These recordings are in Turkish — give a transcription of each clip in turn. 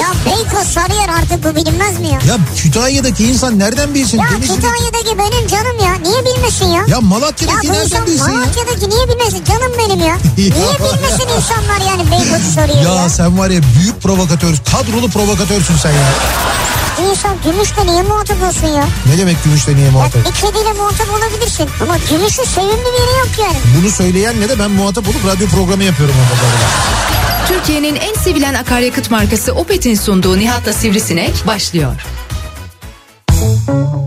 Ya Beykoz Sarıyer artık bu bilinmez mi ya? Ya Kütahya'daki insan nereden bilsin? Ya Denizli'deki- Kütahya'daki benim canım ya. Niye bilmesin ya? Ya Ya Malatya'daki bu nereden bilsin ya? Malatya'daki niye bilmesin? Canım benim ya. Niye bilmesin insanlar yani Beykoz'u soruyor ya? Ya sen var ya büyük provokatör, kadrolu provokatörsün sen ya. İnsan gümüşle niye muhatap olsun ya? Ne demek gümüşle niye Ya muhatap? bir kediyle muhatap olabilirsin. Ama gümüşün sevimli bir yeri yok yani. Bunu söyleyenle de ben muhatap olup radyo programı yapıyorum bu arada. Türkiye'nin en sevilen akaryakıt markası Opet'in sunduğu Nihat'la Sivrisinek başlıyor. Türkiye'nin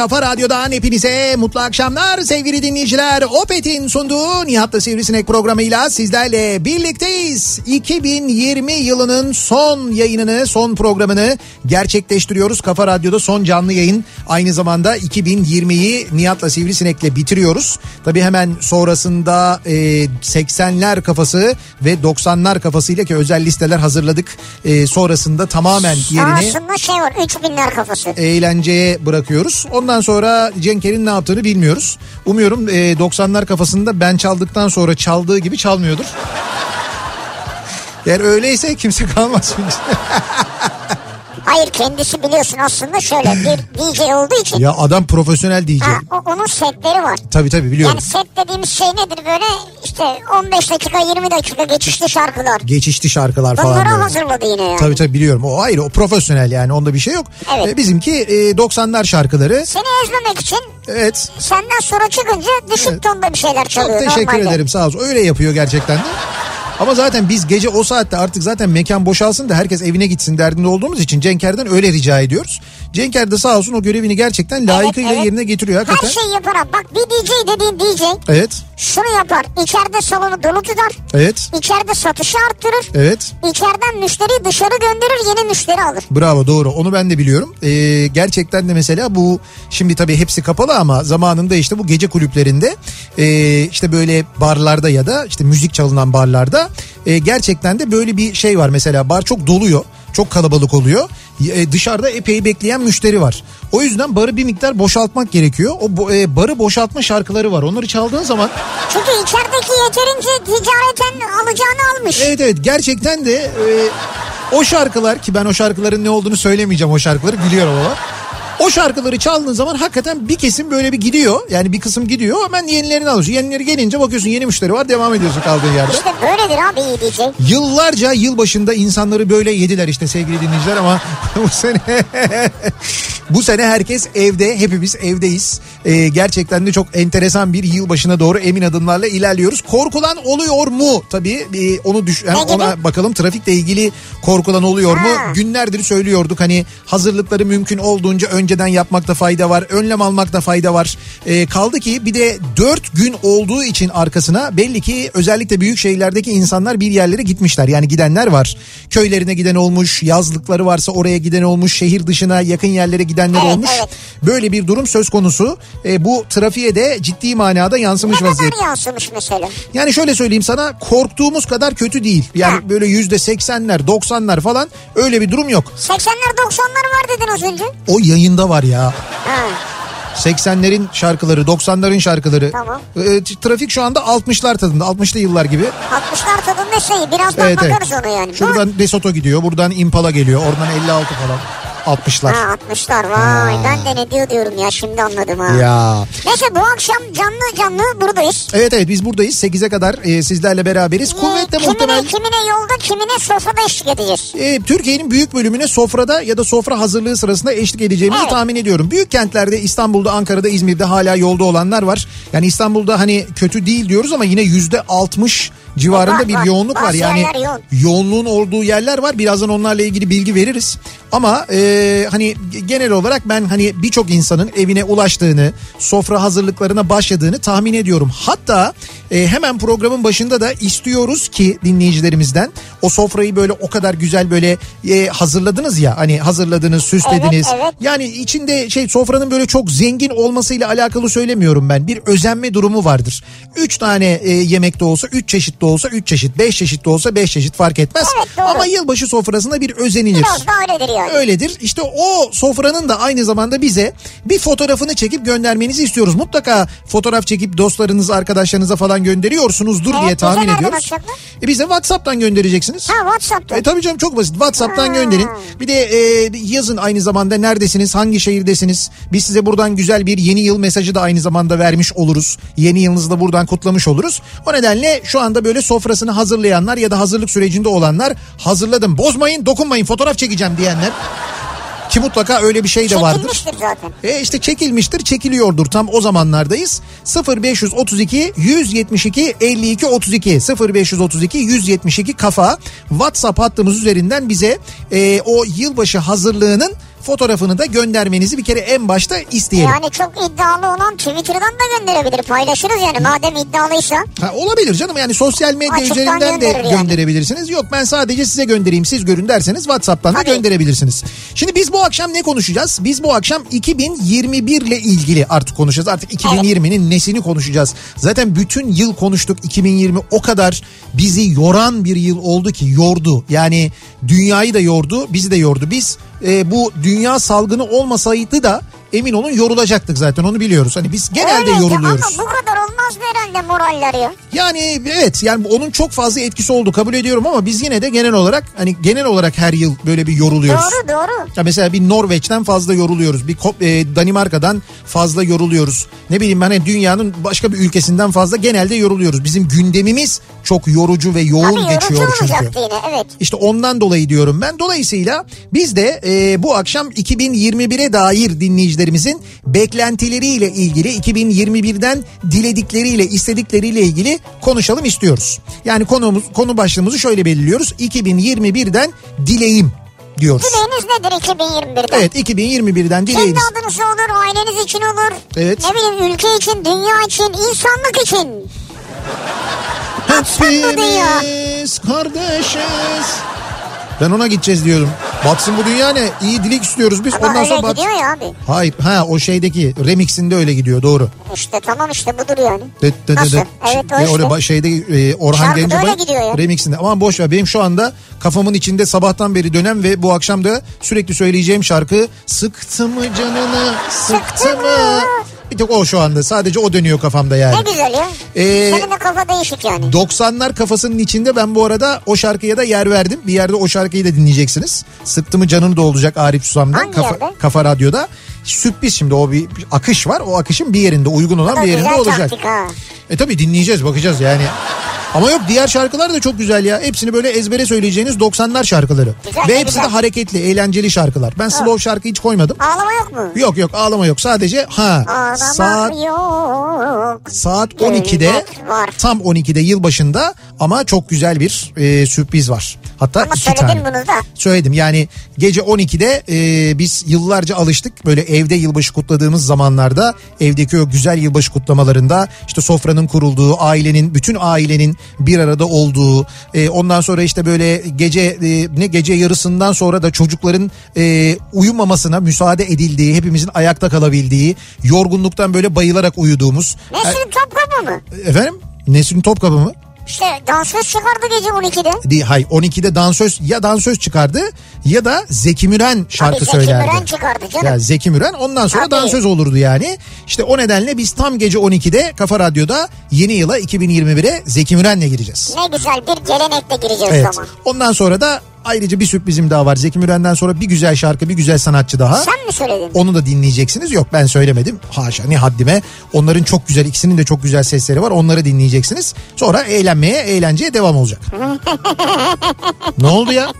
kafa radyodan hepinize mutlu akşamlar sevgili dinleyiciler. Opet'in sunduğu Nihat'la Sivrisinek programıyla sizlerle birlikteyiz. 2020 yılının son yayınını, son programını gerçekleştiriyoruz. Kafa Radyo'da son canlı yayın. Aynı zamanda 2020'yi Nihat'la Sivrisinek'le bitiriyoruz. Tabii hemen sonrasında e, 80'ler kafası ve 90'lar kafasıyla ki özel listeler hazırladık. E, sonrasında tamamen yerini Aslında şey var 3000'ler kafası. eğlenceye bırakıyoruz. Ondan sonra Cenker'in ne yaptığını bilmiyoruz. Umuyorum e, 90'lar kafasında ben çaldıktan sonra çaldığı gibi çalmıyordur. Eğer öyleyse kimse kalmaz. Hayır kendisi biliyorsun aslında şöyle bir DJ olduğu için. ya adam profesyonel DJ. Ha, o, onun setleri var. Tabii tabii biliyorum. Yani set dediğimiz şey nedir böyle işte 15 dakika 20 dakika geçişli şarkılar. Geçişli şarkılar falan. Bunları böyle. hazırladı yine yani. Tabii tabii biliyorum. O ayrı o profesyonel yani onda bir şey yok. Evet. E, bizimki e, 90'lar şarkıları. Seni ezmemek için Evet. senden sonra çıkınca düşük Evet. tonda bir şeyler Çok çalıyor teşekkür normalde. ederim sağ olsun. Öyle yapıyor gerçekten de. Ama zaten biz gece o saatte artık zaten mekan boşalsın da herkes evine gitsin derdinde olduğumuz için Cenker'den öyle rica ediyoruz. Cenker de sağ olsun o görevini gerçekten layıkıyla evet. yerine getiriyor Her hakikaten. şeyi yapar. Bak bir DJ dediğin DJ Evet, şunu yapar. İçeride salonu dolu tutar. evet, İçeride satışı arttırır. evet. İçeriden müşteriyi dışarı gönderir yeni müşteri alır. Bravo doğru onu ben de biliyorum. Ee, gerçekten de mesela bu şimdi tabii hepsi kapalı ama zamanında işte bu gece kulüplerinde e, işte böyle barlarda ya da işte müzik çalınan barlarda e, gerçekten de böyle bir şey var mesela bar çok doluyor. Çok kalabalık oluyor. E, dışarıda epey bekleyen müşteri var. O yüzden barı bir miktar boşaltmak gerekiyor. O e, barı boşaltma şarkıları var. Onları çaldığın zaman Çünkü içerideki yeterince ticareten alacağını almış. Evet evet gerçekten de e, o şarkılar ki ben o şarkıların ne olduğunu söylemeyeceğim o şarkıları biliyorum ama. O şarkıları çaldığın zaman hakikaten bir kesim böyle bir gidiyor. Yani bir kısım gidiyor hemen yenilerini alıyorsun. Yenileri gelince bakıyorsun yeni müşteri var devam ediyorsun kaldığın yerde. İşte böyledir abi iyi DJ. Yıllarca yılbaşında insanları böyle yediler işte sevgili dinleyiciler ama bu sene bu sene herkes evde hepimiz evdeyiz. Ee, gerçekten de çok enteresan bir yılbaşına doğru emin adımlarla ilerliyoruz. Korkulan oluyor mu? Tabii e, onu düş gibi? ona bakalım trafikle ilgili korkulan oluyor mu? Ha. Günlerdir söylüyorduk hani hazırlıkları mümkün olduğunca önceden yapmakta fayda var. Önlem almakta fayda var. Ee, kaldı ki bir de 4 gün olduğu için arkasına belli ki özellikle büyük şehirlerdeki insanlar bir yerlere gitmişler. Yani gidenler var. Köylerine giden olmuş, yazlıkları varsa oraya giden olmuş, şehir dışına yakın yerlere gidenler Evet, olmuş. evet. Böyle bir durum söz konusu. Ee, bu trafiğe de ciddi manada yansımış Ne vaziyette. kadar yansımış mesela. Yani şöyle söyleyeyim sana korktuğumuz kadar kötü değil. Yani Ha. böyle yüzde seksenler doksanlar falan öyle bir durum yok. 80'ler 90'lar var dedin az önce. O yayında var ya. Ha. 80'lerin şarkıları 90'ların şarkıları. Tamam. T- trafik şu anda 60'lar tadında 60'lı yıllar gibi. 60'lar tadında şeyi birazdan Evet, evet. bakarız ona yani. Şuradan Desoto gidiyor buradan Impala geliyor oradan 56 falan. 60'lar. Ha 60'lar vay Ha. ben de ne diyor diyorum ya şimdi anladım ha. Ya. Neyse bu akşam canlı canlı buradayız. Evet evet biz buradayız 8'e kadar e, sizlerle beraberiz. Kuvvetle Ee, kimine, muhtemel kimine yolda kimine sofrada eşlik edeceğiz. e, Türkiye'nin büyük bölümüne sofrada ya da sofra hazırlığı sırasında eşlik edeceğimizi Evet. tahmin ediyorum. Büyük kentlerde İstanbul'da, Ankara'da, İzmir'de hala yolda olanlar var. Yani İstanbul'da hani kötü değil diyoruz ama yine yüzde 60 civarında Var, bir yoğunluk var. Yani yoğun. yoğunluğun olduğu yerler var. Birazdan onlarla ilgili bilgi veririz. Ama e, hani genel olarak ben hani birçok insanın evine ulaştığını, sofra hazırlıklarına başladığını tahmin ediyorum. Hatta e, hemen programın başında da istiyoruz ki dinleyicilerimizden o sofrayı böyle o kadar güzel böyle e, hazırladınız ya hani hazırladınız, süslediniz. Evet, evet. Yani içinde şey sofranın böyle çok zengin olmasıyla alakalı söylemiyorum ben. Bir özenme durumu vardır. Üç tane e, yemek de olsa, üç çeşit de olsa, üç çeşit, beş çeşit de olsa beş çeşit fark etmez. Evet, doğru. Ama yılbaşı sofrasında bir özenilir. Biraz da öyledir yani. Öyledir. İşte o sofranın da aynı zamanda bize bir fotoğrafını çekip göndermenizi istiyoruz. Mutlaka fotoğraf çekip dostlarınız, arkadaşlarınıza falan gönderiyorsunuzdur Evet, diye tahmin ediyoruz. E bize WhatsApp'tan göndereceksiniz. Ha Whatsapp'ta. E tabii canım çok basit. WhatsApp'tan Ha. gönderin. Bir de e, yazın aynı zamanda neredesiniz, hangi şehirdesiniz? Biz size buradan güzel bir yeni yıl mesajı da aynı zamanda vermiş oluruz. Yeni yılınızı da buradan kutlamış oluruz. O nedenle şu anda böyle sofrasını hazırlayanlar ya da hazırlık sürecinde olanlar hazırladım. Bozmayın, dokunmayın, fotoğraf çekeceğim diyenler. Ki mutlaka öyle bir şey de vardır. Çekilmiştir zaten. E işte çekilmiştir, çekiliyordur. Tam o zamanlardayız. 0532 172 52 32 0532 172 kafa WhatsApp hattımız üzerinden bize e, o yılbaşı hazırlığının fotoğrafını da göndermenizi bir kere en başta isteyelim. Yani çok iddialı olan Twitter'dan da gönderebilir. Paylaşırız yani madem iddialıysa. Ha, olabilir canım yani sosyal medya Açıktan üzerinden de yani. gönderebilirsiniz. Yok ben sadece size göndereyim siz görün derseniz WhatsApp'tan da Tabii. gönderebilirsiniz. Şimdi biz bu akşam ne konuşacağız? Biz bu akşam 2021 ile ilgili artık konuşacağız. Artık 2020'nin nesini konuşacağız. Zaten bütün yıl konuştuk 2020 o kadar bizi yoran bir yıl oldu ki yordu. Yani dünyayı da yordu bizi de yordu. Biz e, bu dünya salgını olmasaydı da emin olun yorulacaktık zaten onu biliyoruz. Hani biz genelde Öyleydi yoruluyoruz. Ama bu kadar olmazdı herhalde moraller ya. Yani evet yani onun çok fazla etkisi oldu kabul ediyorum ama biz yine de genel olarak hani genel olarak her yıl böyle bir yoruluyoruz. Doğru doğru. Ya mesela bir Norveç'ten fazla yoruluyoruz. Bir e, Danimarka'dan fazla yoruluyoruz. Ne bileyim ben hani dünyanın başka bir ülkesinden fazla genelde yoruluyoruz. Bizim gündemimiz çok yorucu ve yoğun Tabii geçiyor çünkü. yine evet. İşte ondan dolayı diyorum ben. Dolayısıyla biz de e, bu akşam 2021'e dair dinleyicilerimizin beklentileriyle ilgili 2021'den diledikleriyle istedikleriyle ilgili konuşalım istiyoruz. Yani konumuz konu başlığımızı şöyle belirliyoruz. 2021'den dileğim diyoruz. Dileğiniz nedir 2021'de? Evet 2021'den Kendi dileğiniz. adınız olur, aileniz için olur. Evet. Ne bileyim ülke için, dünya için, insanlık için. Hepimiz kardeşiz. Ben ona gideceğiz diyorum. Batsın bu dünya ne? İyi dilek istiyoruz biz. Ama Ondan öyle sonra bat- gidiyor ya abi. Hayır ha o şeydeki remixinde öyle gidiyor doğru. İşte tamam işte budur yani. Dıt dıt Nasıl? dıt. Evet o E, işte. orada şeyde e, Orhan Gencebay remixinde. Aman boş ver benim şu anda kafamın içinde sabahtan beri dönem ve bu akşam da sürekli söyleyeceğim şarkı Sıktı mı canını sıktı Sıktı mı? Bir tek o şu anda sadece o dönüyor kafamda yani. Ne güzel ya. Ee, Senin de kafa değişik yani. 90'lar kafasının içinde ben bu arada o şarkıya da yer verdim. Bir yerde o şarkıyı da dinleyeceksiniz. Sıktı mı canını da olacak Arif Susam'dan. Hangi Kafa, yerde? Kafa Radyo'da. Sürpriz şimdi o bir akış var. O akışın bir yerinde uygun olan bir yerinde olacak. E tabi dinleyeceğiz bakacağız yani. Ama yok diğer şarkılar da çok güzel ya. Hepsini böyle ezbere söyleyeceğiniz 90'lar şarkıları. Güzel, Ve hepsi de güzel. hareketli, eğlenceli şarkılar. Ben slow şarkı hiç koymadım. Ağlama yok mu? Yok yok ağlama yok. Sadece ha Ağlama saat yok. saat 12'de Gülmek var. tam 12'de yılbaşında ama çok güzel bir e, sürpriz var. Hatta Ama iki tane. bunu da. Söyledim yani gece 12'de e, biz yıllarca alıştık böyle evde yılbaşı kutladığımız zamanlarda evdeki o güzel yılbaşı kutlamalarında işte sofranın kurulduğu ailenin bütün ailenin bir arada olduğu e, ondan sonra işte böyle gece e, ne gece yarısından sonra da çocukların e, uyumamasına müsaade edildiği hepimizin ayakta kalabildiği yorgunluktan böyle bayılarak uyuduğumuz Nesrin Topkapı mı? E, efendim Nesrin Topkapı mı? İşte dansöz çıkardı gece 12'de. Değil, hayır 12'de dansöz ya dansöz çıkardı ya da Zeki Müren şarkı Abi Zeki söylerdi. Müren çıkardı canım. Ya Zeki Müren ondan sonra Tabii. dansöz olurdu yani. İşte o nedenle biz tam gece 12'de Kafa Radyo'da yeni yıla 2021'e Zeki Müren'le gireceğiz. Ne güzel bir gelenekle gireceğiz Evet. o zaman. Ondan sonra da ayrıca bir sürprizim daha var. Zeki Müren'den sonra bir güzel şarkı, bir güzel sanatçı daha. Sen mi söyledin? Onu da dinleyeceksiniz. Yok ben söylemedim. Haşa ne haddime. Onların çok güzel, ikisinin de çok güzel sesleri var. Onları dinleyeceksiniz. Sonra eğlenmeye, eğlenceye devam olacak. ne oldu ya?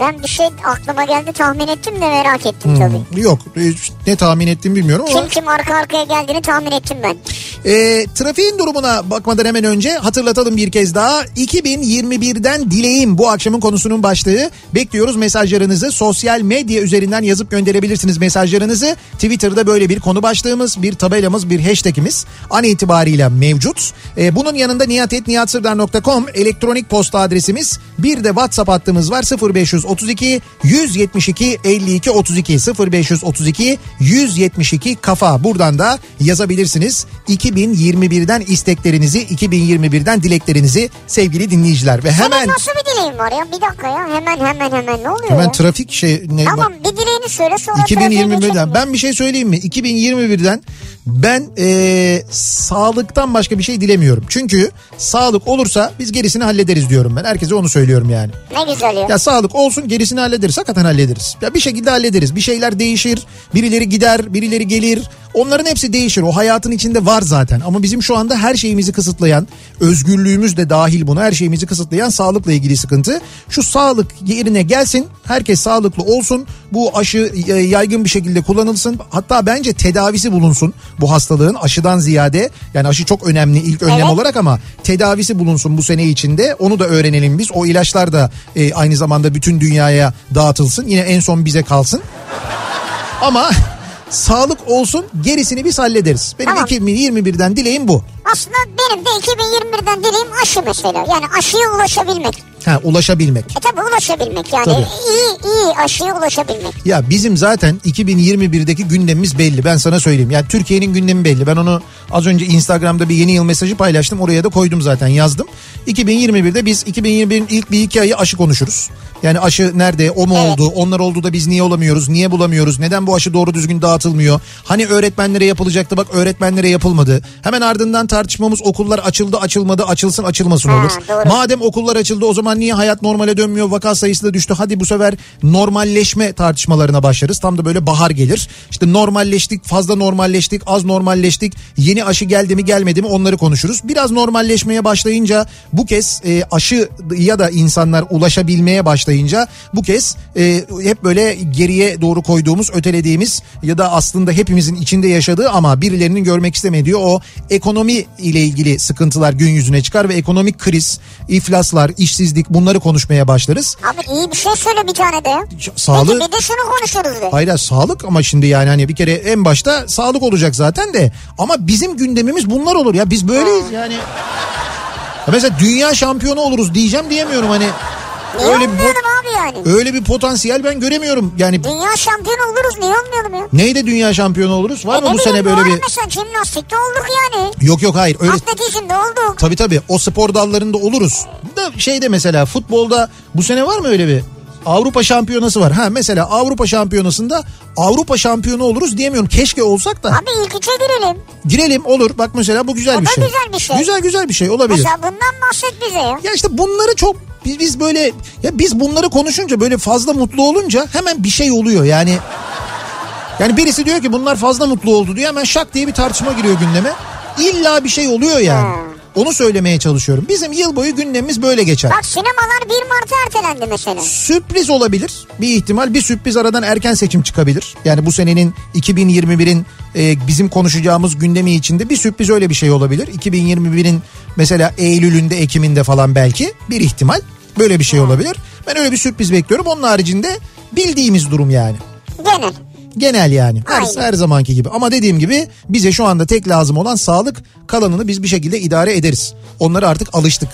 Ben bir şey aklıma geldi tahmin ettim de merak ettim tabii. Hmm, Yok e, ne tahmin ettim bilmiyorum ama. Kim kim arka arkaya geldiğini tahmin ettim ben. E, trafiğin durumuna bakmadan hemen önce hatırlatalım bir kez daha. 2021'den dileğim bu akşamın konusunun başlığı. Bekliyoruz mesajlarınızı sosyal medya üzerinden yazıp gönderebilirsiniz mesajlarınızı. Twitter'da böyle bir konu başlığımız, bir tabelamız, bir hashtagimiz an itibariyle mevcut. E, bunun yanında niyatetniyatsırdar.com elektronik posta adresimiz. Bir de WhatsApp hattımız var 0532 172 52 32 0532 172 kafa. Buradan da yazabilirsiniz. 2021'den isteklerinizi, 2021'den dileklerinizi sevgili dinleyiciler. Ve hemen Senin nasıl dileğin var ya? Bir dakika ya. Hemen hemen hemen ne oluyor hemen ya? trafik şey ne Tamam bir dileğini söyle sonra trafiğe 2021'den geçelim. ben bir şey söyleyeyim mi? 2021'den ben eee, sağlıktan başka bir şey dilemiyorum. Çünkü sağlık olursa biz gerisini hallederiz diyorum ben. Herkese onu söylüyorum yani. Ne güzel ya. Ya sağlık olsun gerisini hallederiz. Hakikaten hallederiz. Ya bir şekilde hallederiz. Bir şeyler değişir. Birileri gider, birileri gelir. Onların hepsi değişir. O hayatın içinde var zaten. Ama bizim şu anda her şeyimizi kısıtlayan, özgürlüğümüz de dahil buna her şeyimizi kısıtlayan sağlıkla ilgili sıkıntı. Şu sağlık yerine gelsin. Herkes sağlıklı olsun. Bu aşı e, yaygın bir şekilde kullanılsın. Hatta bence tedavisi bulunsun bu hastalığın aşıdan ziyade. Yani aşı çok önemli ilk önlem Evet. olarak ama tedavisi bulunsun bu sene içinde. Onu da öğrenelim biz. O ilaçlar da e, aynı zamanda bütün dünyaya dağıtılsın. Yine en son bize kalsın. Ama sağlık olsun gerisini biz hallederiz. Benim Tamam. 2021'den dileğim bu. Aslında benim de 2021'den dileğim aşı mesela. Yani aşıya ulaşabilmek. Ha ulaşabilmek. E tabi ulaşabilmek yani. Tabii. iyi iyi aşıya ulaşabilmek. Ya bizim zaten 2021'deki gündemimiz belli. Ben sana söyleyeyim. Yani Türkiye'nin gündemi belli. Ben onu az önce Instagram'da bir yeni yıl mesajı paylaştım. Oraya da koydum zaten yazdım. 2021'de biz 2021'in ilk bir iki ayı aşı konuşuruz. Yani aşı nerede? O mu Evet. oldu? Onlar oldu da biz niye olamıyoruz? Niye bulamıyoruz? Neden bu aşı doğru düzgün dağıtılmıyor? Hani öğretmenlere yapılacaktı bak öğretmenlere yapılmadı. Hemen ardından tartışmamız okullar açıldı açılmadı açılsın açılmasın Ha, olur. doğru. Madem okullar açıldı o zaman niye hayat normale dönmüyor? Vaka sayısı da düştü. Hadi bu sefer normalleşme tartışmalarına başlarız. Tam da böyle bahar gelir. İşte normalleştik, fazla normalleştik, az normalleştik. Yeni aşı geldi mi gelmedi mi onları konuşuruz. Biraz normalleşmeye başlayınca bu kez e, aşı ya da insanlar ulaşabilmeye başlayınca bu kez e, hep böyle geriye doğru koyduğumuz, ötelediğimiz ya da aslında hepimizin içinde yaşadığı ama birilerinin görmek istemediği o ekonomi ile ilgili sıkıntılar gün yüzüne çıkar ve ekonomik kriz, iflaslar, işsizlik bunları konuşmaya başlarız. Abi iyi bir şey söyle bir tane de. Sağlık Peki bir de şunu konuşuruz de. Hayır sağlık ama şimdi yani hani bir kere en başta sağlık olacak zaten de ama bizim gündemimiz bunlar olur ya biz böyleyiz yani. Ya mesela dünya şampiyonu oluruz diyeceğim diyemiyorum hani. Niye Öyle bir, abi yani? öyle bir potansiyel ben göremiyorum. Yani Dünya şampiyonu oluruz niye olmayalım ya? neyde dünya şampiyonu oluruz? Var E mı bu sene bileyim, böyle bir... Mesela jimnastikte olduk yani. Yok yok hayır öyle Atletizmde olduk. Tabii tabii o spor dallarında oluruz. Da şeyde mesela futbolda bu sene var mı öyle bir Avrupa şampiyonası var. Ha mesela Avrupa şampiyonasında Avrupa şampiyonu oluruz diyemiyorum. Keşke olsak da. Abi ilk üçe girelim. Girelim olur. Bak mesela bu güzel O bir şey. güzel bir şey. Güzel güzel bir şey olabilir. Mesela bundan bahset bize ya. Ya işte bunları çok biz, biz böyle ya biz bunları konuşunca böyle fazla mutlu olunca hemen bir şey oluyor yani. Yani birisi diyor ki bunlar fazla mutlu oldu diyor hemen şak diye bir tartışma giriyor gündeme. İlla bir şey oluyor yani. Hmm. Onu söylemeye çalışıyorum. Bizim yıl boyu gündemimiz böyle geçer. Bak sinemalar 1 Mart'a ertelendi mesela. Sürpriz olabilir. Bir ihtimal bir sürpriz aradan erken seçim çıkabilir. Yani bu senenin 2021'in e, bizim konuşacağımız gündemi içinde bir sürpriz öyle bir şey olabilir. 2021'in mesela Eylül'ünde Ekim'inde falan belki bir ihtimal böyle bir şey olabilir. Ben öyle bir sürpriz bekliyorum. Onun haricinde bildiğimiz durum yani. Genel. Genel yani. Her, Aynen. her zamanki gibi. Ama dediğim gibi bize şu anda tek lazım olan sağlık. Kalanını biz bir şekilde idare ederiz. Onlara artık alıştık.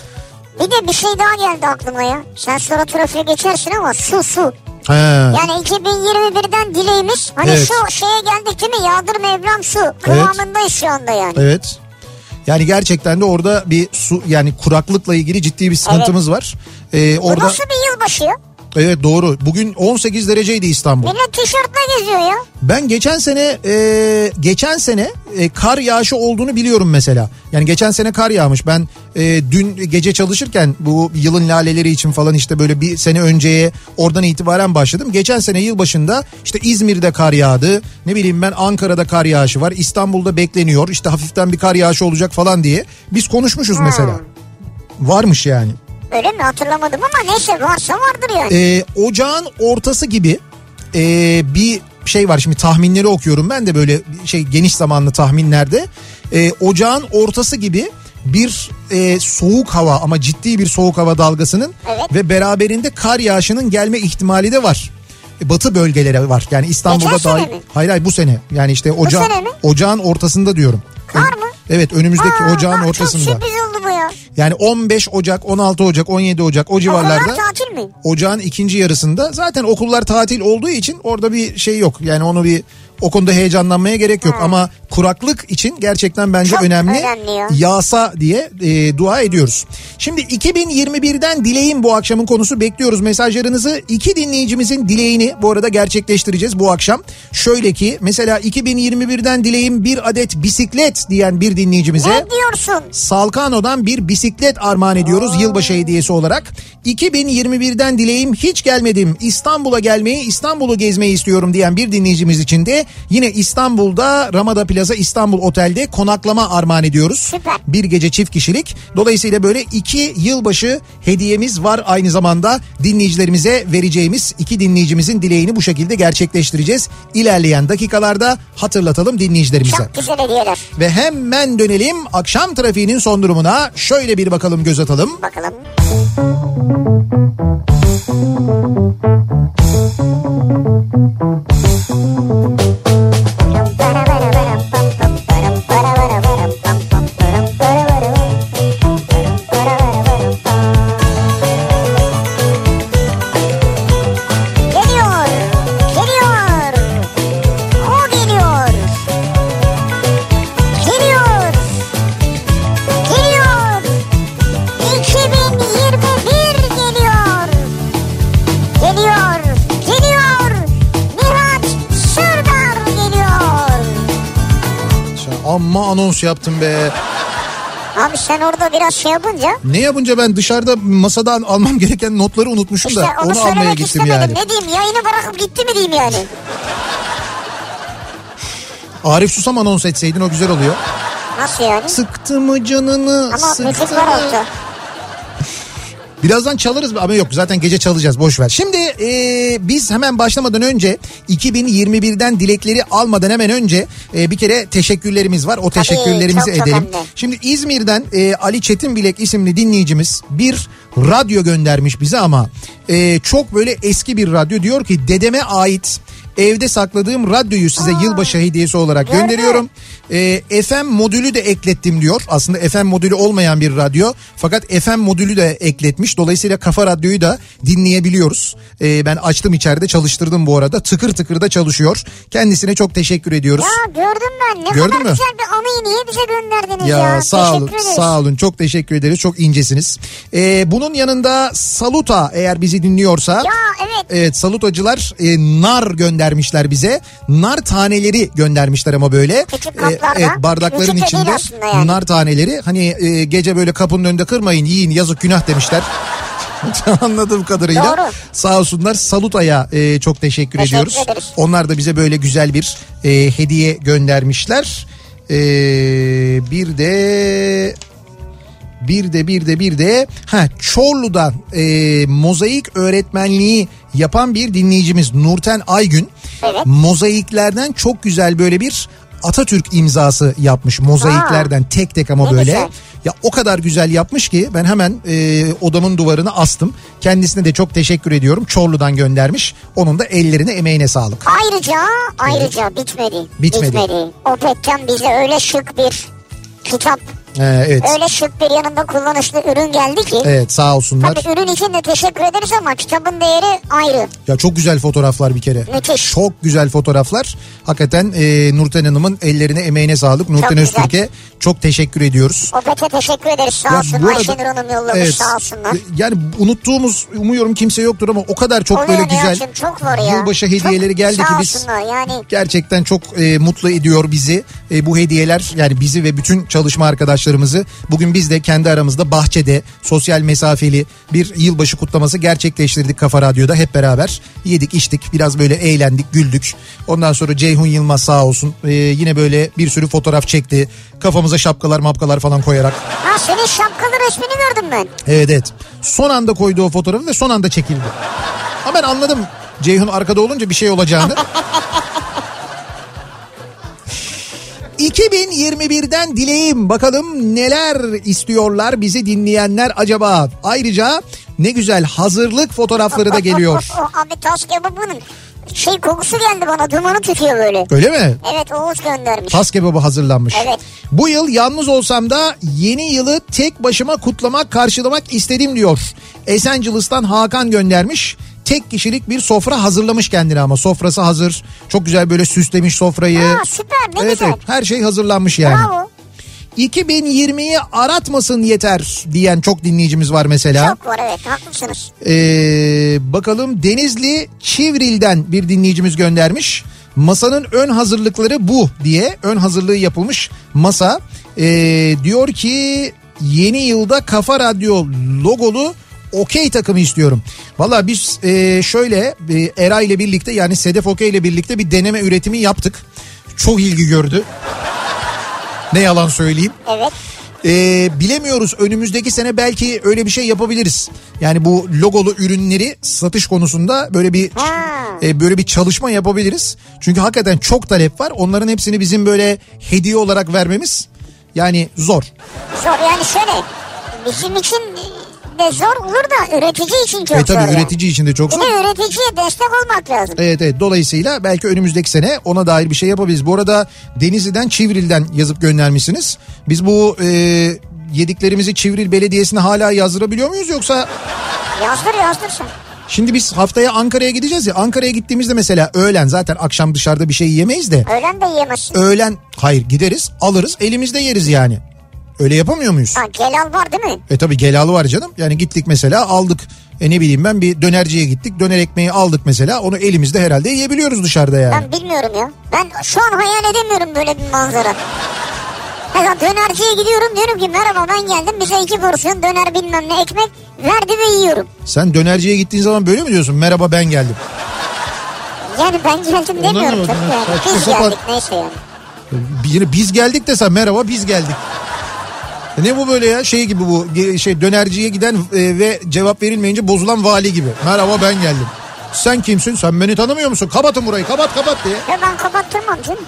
Bir de bir şey daha geldi aklıma ya. Sen sonra trafiğe geçersin ama su su. He. Yani 2021'den dileğimiz hani Evet. şu şeye geldik değil mi? Yağdır Mevlam su. Kıvamındayız şu anda yani. Evet. Yani gerçekten de orada bir su yani kuraklıkla ilgili ciddi bir sıkıntımız var. Ee, Bu orada nasıl bir yılbaşı ya? Evet doğru. Bugün 18 dereceydi İstanbul. Millet tişörtle geziyor ya. Ben geçen sene e, geçen sene e, kar yağışı olduğunu biliyorum mesela. Yani geçen sene kar yağmış. Ben e, dün gece çalışırken bu yılın laleleri için falan işte böyle bir sene önceye oradan itibaren başladım. Geçen sene yılbaşında işte İzmir'de kar yağdı. Ne bileyim ben Ankara'da kar yağışı var. İstanbul'da bekleniyor. İşte hafiften bir kar yağışı olacak falan diye. Biz konuşmuşuz mesela. Varmış yani. Öyle mi hatırlamadım ama neyse varsa vardır yani. Ee, ocağın ortası gibi ee, bir şey var şimdi tahminleri okuyorum ben de böyle şey geniş zamanlı tahminlerde. Ee, ocağın ortası gibi bir e, soğuk hava ama ciddi bir soğuk hava dalgasının Evet. ve beraberinde kar yağışının gelme ihtimali de var. E, Batı bölgelere var. Yani İstanbul'da Geçen mi? Hayır hayır bu sene. Yani işte oca ocağın ortasında diyorum. Kar mı? Evet önümüzdeki Aa, ocağın bak ortasında. Çok sürpriz oldu bu ya. Yani 15 Ocak, 16 Ocak, 17 Ocak o civarlarda. Okullar tatil mi? Ocağın ikinci yarısında zaten okullar tatil olduğu için orada bir şey yok. Yani onu bir o konuda heyecanlanmaya gerek yok ama kuraklık için gerçekten bence Çok önemli. önemli ya. Yağsa diye e, dua ediyoruz. Şimdi 2021'den dileğin bu akşamın konusu bekliyoruz mesajlarınızı. İki dinleyicimizin dileğini bu arada gerçekleştireceğiz bu akşam. Şöyle ki mesela 2021'den dileğim bir adet bisiklet diyen bir dinleyicimize. Ne diyorsun? Salkano'dan bir bisiklet armağan ediyoruz yılbaşı hediyesi olarak. 2021'den dileğim hiç gelmedim. İstanbul'a gelmeyi, İstanbul'u gezmeyi istiyorum diyen bir dinleyicimiz için de yine İstanbul'da Ramada Plaza İstanbul Otel'de konaklama armağan ediyoruz. Süper. Bir gece çift kişilik. Dolayısıyla böyle iki yılbaşı hediyemiz var aynı zamanda dinleyicilerimize vereceğimiz iki dinleyicimizin dileğini bu şekilde gerçekleştireceğiz. İlerleyen dakikalarda hatırlatalım dinleyicilerimize. Çok güzel hediyeler. Ve hemen dönelim akşam trafiğinin son durumuna. Şöyle bir bakalım göz atalım. Bakalım. Geliyor, anons yaptın be. Abi sen orada biraz şey yapınca Ne yapınca ben dışarıda masadan almam gereken notları unutmuşum işte da onu onu almaya gittim istemedim. yani. Ne diyeyim yayını bırakıp gitti mi diyeyim yani. Arif Susam anons etseydin o güzel oluyor. Nasıl yani? Sıktı mı canını Ama sıktı müzik var orada. Birazdan çalarız ama yok zaten gece çalacağız boş ver. Şimdi e, biz hemen başlamadan önce 2021'den dilekleri almadan hemen önce e, bir kere teşekkürlerimiz var. O teşekkürlerimizi çok edelim. önemli. Şimdi İzmir'den e, Ali Çetinbilek isimli dinleyicimiz bir radyo göndermiş bize ama e, çok böyle eski bir radyo. Diyor ki dedeme ait evde sakladığım radyoyu size yılbaşı hediyesi olarak gördüm. gönderiyorum. E, FM modülü de eklettim diyor. Aslında FM modülü olmayan bir radyo fakat FM modülü de ekletmiş. Dolayısıyla Kafa Radyo'yu da dinleyebiliyoruz. E, ben açtım içeride çalıştırdım bu arada. Tıkır tıkır da çalışıyor. Kendisine çok teşekkür ediyoruz. Ya gördüm ben. Ne Gördün kadar mü? güzel bir anıyı niye bize gönderdiniz ya? Ya, sağ olun sağ olun çok teşekkür ederiz çok incesiniz. Ee, bunun yanında Saluta eğer bizi dinliyorsa. Ya evet. Evet Salutacılar e, nar göndermişler bize. Nar taneleri göndermişler ama böyle. Küçük E, evet bardakların Küçük içinde yani. nar taneleri. Hani e, gece böyle kapının önünde kırmayın yiyin yazık günah demişler. Anladığım kadarıyla. Doğru. Sağ olsunlar Saluta'ya e, çok teşekkür, Teşekkür ediyoruz. ederiz. Onlar da bize böyle güzel bir e, hediye göndermişler. E, bir de bir de bir de bir de ha Çorlu'dan e, mozaik öğretmenliği yapan bir dinleyicimiz Nurten Aygün. Evet. Mozaiklerden çok güzel böyle bir Atatürk imzası yapmış mozaiklerden tek tek ama Ne böyle. güzel. Ya o kadar güzel yapmış ki ben hemen e, odamın duvarına astım. Kendisine de çok teşekkür ediyorum. Çorlu'dan göndermiş. Onun da ellerine emeğine sağlık. Ayrıca ayrıca bitmedi. Bitmedi. Opet'ten bize öyle şık bir kitap Ee, evet. Öyle şık bir yanında kullanışlı ürün geldi ki. Evet sağ olsunlar. Tabii ürün için de teşekkür ederiz ama kitabın değeri ayrı. Ya çok güzel fotoğraflar bir kere. Müthiş. Çok güzel fotoğraflar. Hakikaten e, Nurten Hanım'ın ellerine emeğine sağlık. Nurten güzel. Öztürk'e çok teşekkür ediyoruz. Opet'e teşekkür ederiz sağ Ya olsun. arada- Ayşenur Hanım yollamış Evet. sağ olsunlar. Yani unuttuğumuz umuyorum kimse yoktur ama o kadar çok Oluyor böyle güzel çok var ya. yılbaşı hediyeleri Çok geldi ki biz yani. gerçekten çok e, mutlu ediyor bizi. E, bu hediyeler yani bizi ve bütün çalışma arkadaşlarımızı bugün biz de kendi aramızda bahçede sosyal mesafeli bir yılbaşı kutlaması gerçekleştirdik Kafa Radyo'da hep beraber. Yedik içtik biraz böyle eğlendik güldük. Ondan sonra Ceyhun Yılmaz sağ olsun e, yine böyle bir sürü fotoğraf çekti. Kafamıza şapkalar mapkalar falan koyarak. Ha senin şapkalı resmini gördüm ben. Evet evet. Son anda koydu o fotoğrafı ve son anda çekildi. Ama ben anladım Ceyhun arkada olunca bir şey olacağını. 2021'den dileğim bakalım neler istiyorlar bizi dinleyenler acaba. Ayrıca ne güzel hazırlık fotoğrafları da geliyor. Abi tas kebabının şey kokusu geldi bana dumanı tütüyor böyle. Öyle mi? Evet Oğuz göndermiş. Tas kebabı hazırlanmış. Evet. Bu yıl yalnız olsam da yeni yılı tek başıma kutlamak, karşılamak istedim diyor. Esencilis'ten Hakan göndermiş. Tek kişilik bir sofra hazırlamış kendine ama sofrası hazır. Çok güzel böyle süslemiş sofrayı. Aa, süper, ne evet, güzel. Evet, her şey hazırlanmış yani. Bravo. 2020'yi aratmasın yeter diyen çok dinleyicimiz var mesela. Çok var evet haklısınız. Ee, bakalım Denizli Çivril'den bir dinleyicimiz göndermiş. Masanın ön hazırlıkları bu diye ön hazırlığı yapılmış masa. Ee, diyor ki yeni yılda Kafa Radyo logolu okey takımı istiyorum. Valla biz e, şöyle e, Era ile birlikte yani Sedef Okey ile birlikte bir deneme üretimi yaptık. Çok ilgi gördü. Ne yalan söyleyeyim. Evet. Ee, bilemiyoruz önümüzdeki sene belki öyle bir şey yapabiliriz. Yani bu logolu ürünleri satış konusunda böyle bir e, böyle bir çalışma yapabiliriz. Çünkü hakikaten çok talep var. Onların hepsini bizim böyle hediye olarak vermemiz yani zor. Zor yani şöyle bizim için de zor olur da üretici için çok e zor. tabii yani. üretici için de çok Bir zor. de üreticiye destek olmak lazım. Evet evet dolayısıyla belki önümüzdeki sene ona dair bir şey yapabiliriz. Bu arada Denizli'den Çivril'den yazıp göndermişsiniz. Biz bu e, yediklerimizi Çivril Belediyesi'ne hala yazdırabiliyor muyuz yoksa Yazdır yazdırsın. Şimdi biz haftaya Ankara'ya gideceğiz ya. Ankara'ya gittiğimizde mesela öğlen zaten akşam dışarıda bir şey yemeyiz de. Öğlen de yiyemezsin. Öğlen hayır gideriz alırız elimizde yeriz yani. Öyle yapamıyor muyuz? Ha, Celal var değil mi? E tabi gelalı var canım. Yani gittik mesela aldık. E ne bileyim ben bir dönerciye gittik. Döner ekmeği aldık mesela. Onu elimizde herhalde yiyebiliyoruz dışarıda yani. Ben bilmiyorum ya. Ben şu an hayal edemiyorum böyle bir manzara. Mesela dönerciye gidiyorum diyorum ki merhaba ben geldim bize iki porsiyon döner bilmem ne ekmek verdi ve yiyorum. Sen dönerciye gittiğin zaman böyle mi diyorsun? Merhaba ben geldim. Yani ben geldim demiyorum mı? tabii yani. Biz sapan. geldik neyse yani. Bir, biz geldik desen merhaba biz geldik. Ne bu böyle ya şey gibi bu şey dönerciye giden e, ve cevap verilmeyince bozulan vali gibi. Merhaba ben geldim. Sen kimsin? Sen beni tanımıyor musun? Kapatın burayı kapat kapat diye. Ya ben kapattırmam canım.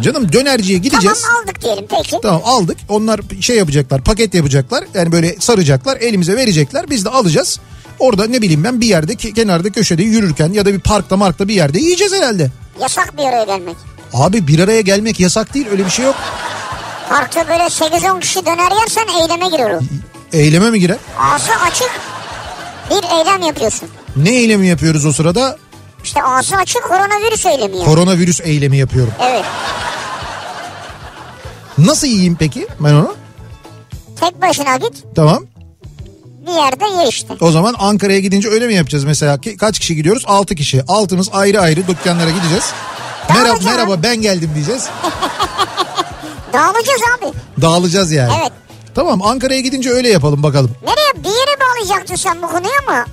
Canım dönerciye gideceğiz. Tamam aldık diyelim peki. Tamam aldık. Onlar şey yapacaklar paket yapacaklar. Yani böyle saracaklar elimize verecekler. Biz de alacağız. Orada ne bileyim ben bir yerde ke- kenarda köşede yürürken ya da bir parkta markta bir yerde yiyeceğiz herhalde. Yasak bir araya gelmek. Abi bir araya gelmek yasak değil öyle bir şey yok. Parkta böyle 8-10 kişi döner yersen eyleme o. Eyleme mi girer? Ağzı açık bir eylem yapıyorsun. Ne eylemi yapıyoruz o sırada? İşte ağzı açık koronavirüs eylemi yani. Koronavirüs eylemi yapıyorum. Evet. Nasıl yiyeyim peki ben onu? Tek başına git Tamam. bir yerde ye işte. O zaman Ankara'ya gidince öyle mi yapacağız mesela? Ki, kaç kişi gidiyoruz? 6 kişi. Altımız ayrı ayrı dükkanlara gideceğiz. Merhaba, merhaba ben geldim diyeceğiz. Dağılacağız abi. Dağılacağız yani. Evet. Tamam Ankara'ya gidince öyle yapalım bakalım. Nereye bir yere bağlayacaktın sen bu konuyu ama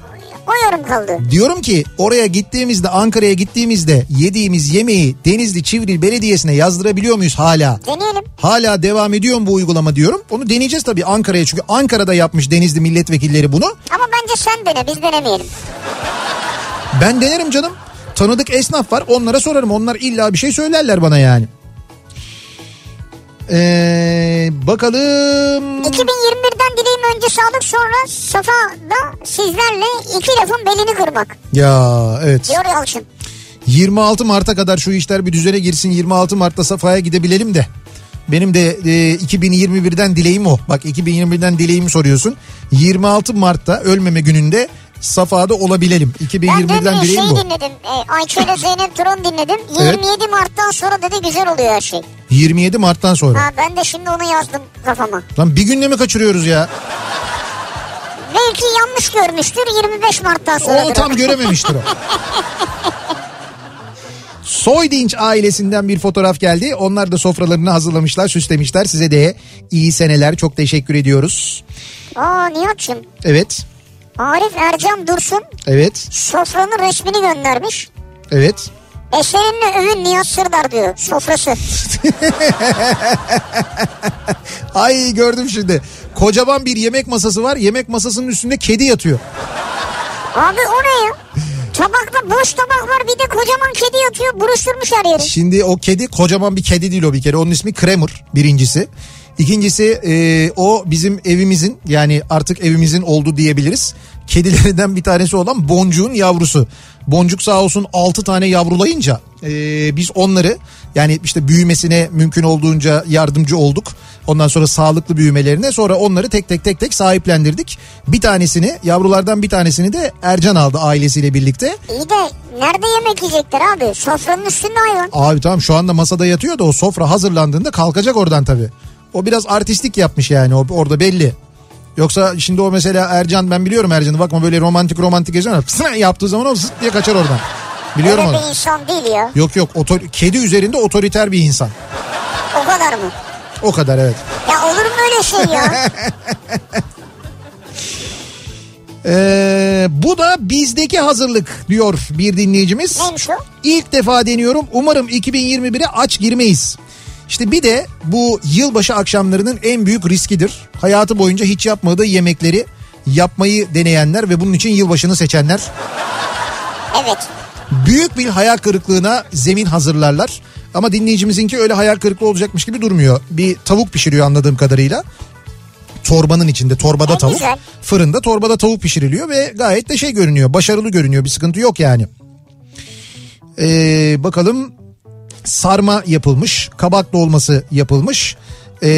o yorum kaldı. Diyorum ki oraya gittiğimizde Ankara'ya gittiğimizde yediğimiz yemeği Denizli Çivril Belediyesi'ne yazdırabiliyor muyuz hala? Deneyelim. Hala devam ediyor mu bu uygulama diyorum. Onu deneyeceğiz tabii Ankara'ya çünkü Ankara'da yapmış Denizli milletvekilleri bunu. Ama bence sen dene biz denemeyelim. Ben denerim canım. Tanıdık esnaf var onlara sorarım. Onlar illa bir şey söylerler bana yani. Ee, bakalım. 2021'den dileğim önce sağlık sonra Safa'da sizlerle iki lafın belini kırmak Ya evet. diyor Yalçın. 26 Mart'a kadar şu işler bir düzene girsin. 26 Mart'ta Safa'ya gidebilelim de. Benim de e, 2021'den dileğim o. Bak 2021'den dileğimi soruyorsun. 26 Mart'ta ölmeme gününde Safa'da olabilelim. Ben dün 2021'den bir dileğim şey bu. dinledim. E, Ayça ile Zeynep Turan dinledim. Evet. 27 Mart'tan sonra dedi güzel oluyor her şey. 27 Mart'tan sonra. Ha ben de şimdi onu yazdım kafama. Lan bir günde mi kaçırıyoruz ya? Belki yanlış görmüştür 25 Mart'tan sonra. O tam görememiştir o. Soydinç ailesinden bir fotoğraf geldi. Onlar da sofralarını hazırlamışlar, süslemişler. Size de iyi seneler. Çok teşekkür ediyoruz. Aa Nihat'cığım. Evet. Arif Ercan Dursun Evet. sofranın resmini göndermiş. Evet. Eserinle övün Nihat Sırdar diyor sofrası. Ay gördüm şimdi. Kocaman bir yemek masası var. Yemek masasının üstünde kedi yatıyor. Abi o ne ya? Tabakta boş tabak var bir de kocaman kedi yatıyor buruşturmuş her yeri. Şimdi o kedi kocaman bir kedi değil o bir kere. Onun ismi Kremur birincisi. İkincisi e, o bizim evimizin yani artık evimizin oldu diyebiliriz. Kedilerinden bir tanesi olan Boncuk'un yavrusu. Boncuk sağ olsun 6 tane yavrulayınca e, biz onları yani işte büyümesine mümkün olduğunca yardımcı olduk. Ondan sonra sağlıklı büyümelerine sonra onları tek tek tek tek sahiplendirdik. Bir tanesini yavrulardan bir tanesini de Ercan aldı ailesiyle birlikte. İyi de nerede yemek yiyecekler abi? Sofranın üstünde hayvan. Abi tamam şu anda masada yatıyor da o sofra hazırlandığında kalkacak oradan tabii. O biraz artistik yapmış yani orada belli. Yoksa şimdi o mesela Ercan ben biliyorum Ercan'ı bakma böyle romantik romantik geziyor. Pısına yaptığı zaman o zıt diye kaçar oradan. Biliyorum Öyle onu. bir insan değil ya. Yok yok otor- kedi üzerinde otoriter bir insan. O kadar mı? O kadar evet. Ya olur mu öyle şey ya? Ee, bu da bizdeki hazırlık diyor bir dinleyicimiz. Neymiş o? İlk defa deniyorum. Umarım 2021'e aç girmeyiz. İşte bir de bu yılbaşı akşamlarının en büyük riskidir. Hayatı boyunca hiç yapmadığı yemekleri yapmayı deneyenler ve bunun için yılbaşını seçenler Evet. büyük bir hayal kırıklığına zemin hazırlarlar. Ama dinleyicimizinki öyle hayal kırıklığı olacakmış gibi durmuyor. Bir tavuk pişiriyor anladığım kadarıyla. Torbanın içinde torbada E, tavuk. güzel. Fırında torbada tavuk pişiriliyor ve gayet de şey görünüyor. Başarılı görünüyor bir sıkıntı yok yani. Ee, bakalım sarma yapılmış, kabak dolması yapılmış. Ee,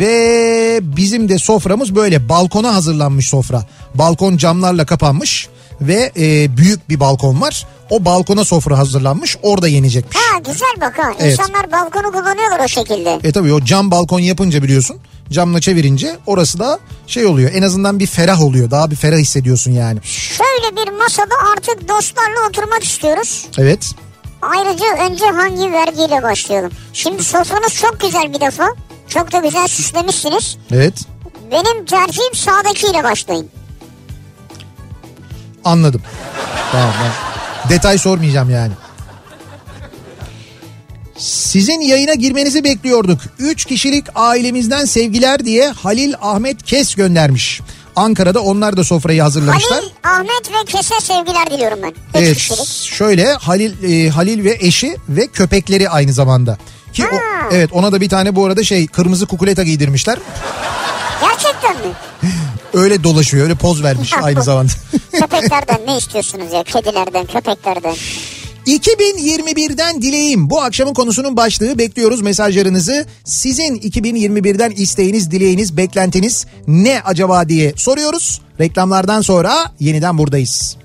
ve bizim de soframız böyle balkona hazırlanmış sofra. Balkon camlarla kapanmış ve e, büyük bir balkon var. O balkona sofra hazırlanmış orada yenecekmiş. Ha güzel bak ha. Evet. İnsanlar balkonu kullanıyorlar o şekilde. E tabii o cam balkon yapınca biliyorsun camla çevirince orası da şey oluyor en azından bir ferah oluyor. Daha bir ferah hissediyorsun yani. Şöyle bir masada artık dostlarla oturmak istiyoruz. Evet. Ayrıca önce hangi vergiyle başlayalım? Şimdi sofranız çok güzel bir defa. Çok da güzel süslemişsiniz. Evet. Benim tercihim sağdakiyle başlayın. Anladım. Tamam ben detay sormayacağım yani. Sizin yayına girmenizi bekliyorduk. 3 kişilik ailemizden sevgiler diye Halil Ahmet Kes göndermiş. Ankara'da onlar da sofrayı hazırlamışlar. Halil, Ahmet ve Kese sevgiler diliyorum ben. Üç Evet kişilik. şöyle Halil e, Halil ve eşi ve köpekleri aynı zamanda. Ki o, evet ona da bir tane bu arada şey kırmızı kukuleta giydirmişler. Gerçekten mi? Öyle dolaşıyor öyle poz vermiş aynı zamanda. Köpeklerden ne istiyorsunuz ya? Kedilerden, köpeklerden. 2021'den dileğim. Bu akşamın konusunun başlığı bekliyoruz mesajlarınızı. Sizin 2021'den isteğiniz, dileğiniz, beklentiniz ne acaba diye soruyoruz. Reklamlardan sonra yeniden buradayız.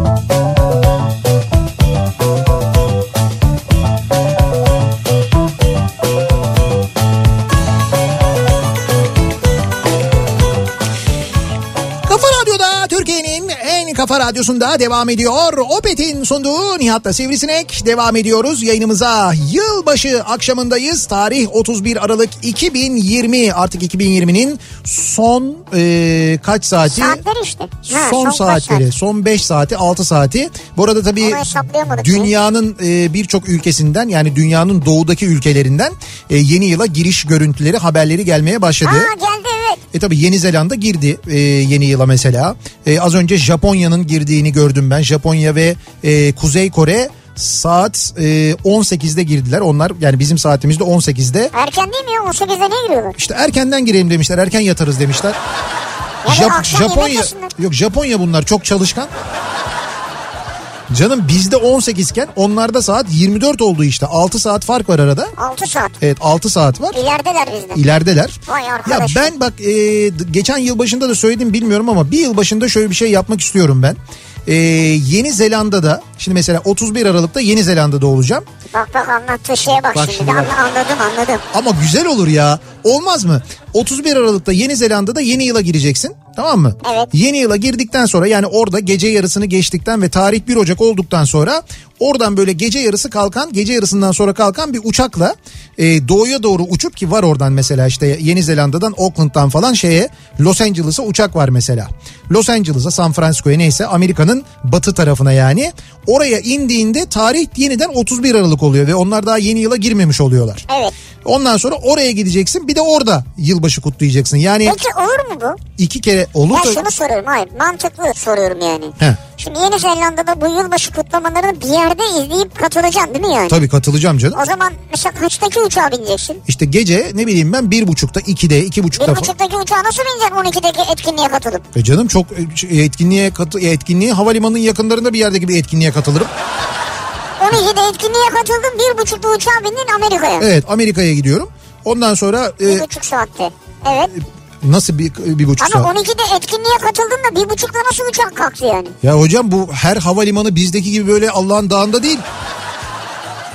Kafa kafa radyosunda devam ediyor. Opet'in sunduğu Nihat'la Sivrisinek devam ediyoruz yayınımıza. Yılbaşı akşamındayız. Tarih 31 Aralık 2020 artık 2020'nin son e, kaç saati? Saatler işte. Ha, son, kaç saatleri, saat? son 5 saati, 6 saati. Bu arada tabii dünyanın e, birçok ülkesinden yani dünyanın doğudaki ülkelerinden e, yeni yıla giriş görüntüleri, haberleri gelmeye başladı. Aa geldi evet. E tabi Yeni Zelanda girdi e, yeni yıla mesela. E, az önce Japonya'nın girdiğini gördüm ben. Japonya ve e, Kuzey Kore saat e, 18'de girdiler. Onlar yani bizim saatimizde 18'de. Erken değil mi ya? 18'de ne giriyorlar? İşte erkenden girelim demişler. Erken yatarız demişler. Ya Jap- Japonya yok Japonya bunlar çok çalışkan. Canım bizde 18 iken onlarda saat 24 oldu işte. 6 saat fark var arada. 6 saat. Evet 6 saat var. İlerideler bizden. İlerideler. Vay Ya arkadaş. ben bak e, geçen yıl başında da söyledim bilmiyorum ama bir yıl başında şöyle bir şey yapmak istiyorum ben. E, Yeni Zelanda'da şimdi mesela 31 Aralık'ta Yeni Zelanda'da olacağım. Bak bak anlattığı şeye bak, Bak şimdi. şimdi bak. Anladım anladım. Ama güzel olur ya. Olmaz mı? 31 Aralık'ta Yeni Zelanda'da yeni yıla gireceksin. Tamam mı? Evet. Yeni yıla girdikten sonra yani orada gece yarısını geçtikten ve tarih 1 Ocak olduktan sonra oradan böyle gece yarısı kalkan, gece yarısından sonra kalkan bir uçakla e, doğuya doğru uçup ki var oradan mesela işte Yeni Zelanda'dan Auckland'dan falan şeye Los Angeles'a uçak var mesela. Los Angeles'a San Francisco'ya neyse Amerika'nın batı tarafına yani. Oraya indiğinde tarih yeniden 31 Aralık oluyor ve onlar daha yeni yıla girmemiş oluyorlar. Evet. Ondan sonra oraya gideceksin bir de orada yılbaşı kutlayacaksın. Yani Peki olur mu bu? iki kere olur Ben da... şunu soruyorum hayır mantıklı soruyorum yani. He. Şimdi Yeni Zelanda'da bu yılbaşı kutlamalarını bir yerde izleyip katılacaksın değil mi yani? Tabii katılacağım canım. O zaman mesela kaçtaki uçağa bineceksin? İşte gece ne bileyim ben bir buçukta, ikide, iki Bir buçukta falan. buçuktaki uçağa nasıl bineceksin 12'deki etkinliğe katılıp? E canım çok e, etkinliğe katı, e, etkinliğe havalimanının yakınlarında bir yerdeki bir etkinliğe katılırım. 12'de etkinliğe katıldın bir buçukta uçağa bindin Amerika'ya. Evet Amerika'ya gidiyorum. Ondan sonra e, Bir buçuk saatte. Evet. nasıl bir, bir buçuk Ama saat? 12'de etkinliğe katıldın da bir buçukta nasıl uçak kalktı yani? Ya hocam bu her havalimanı bizdeki gibi böyle Allah'ın dağında değil.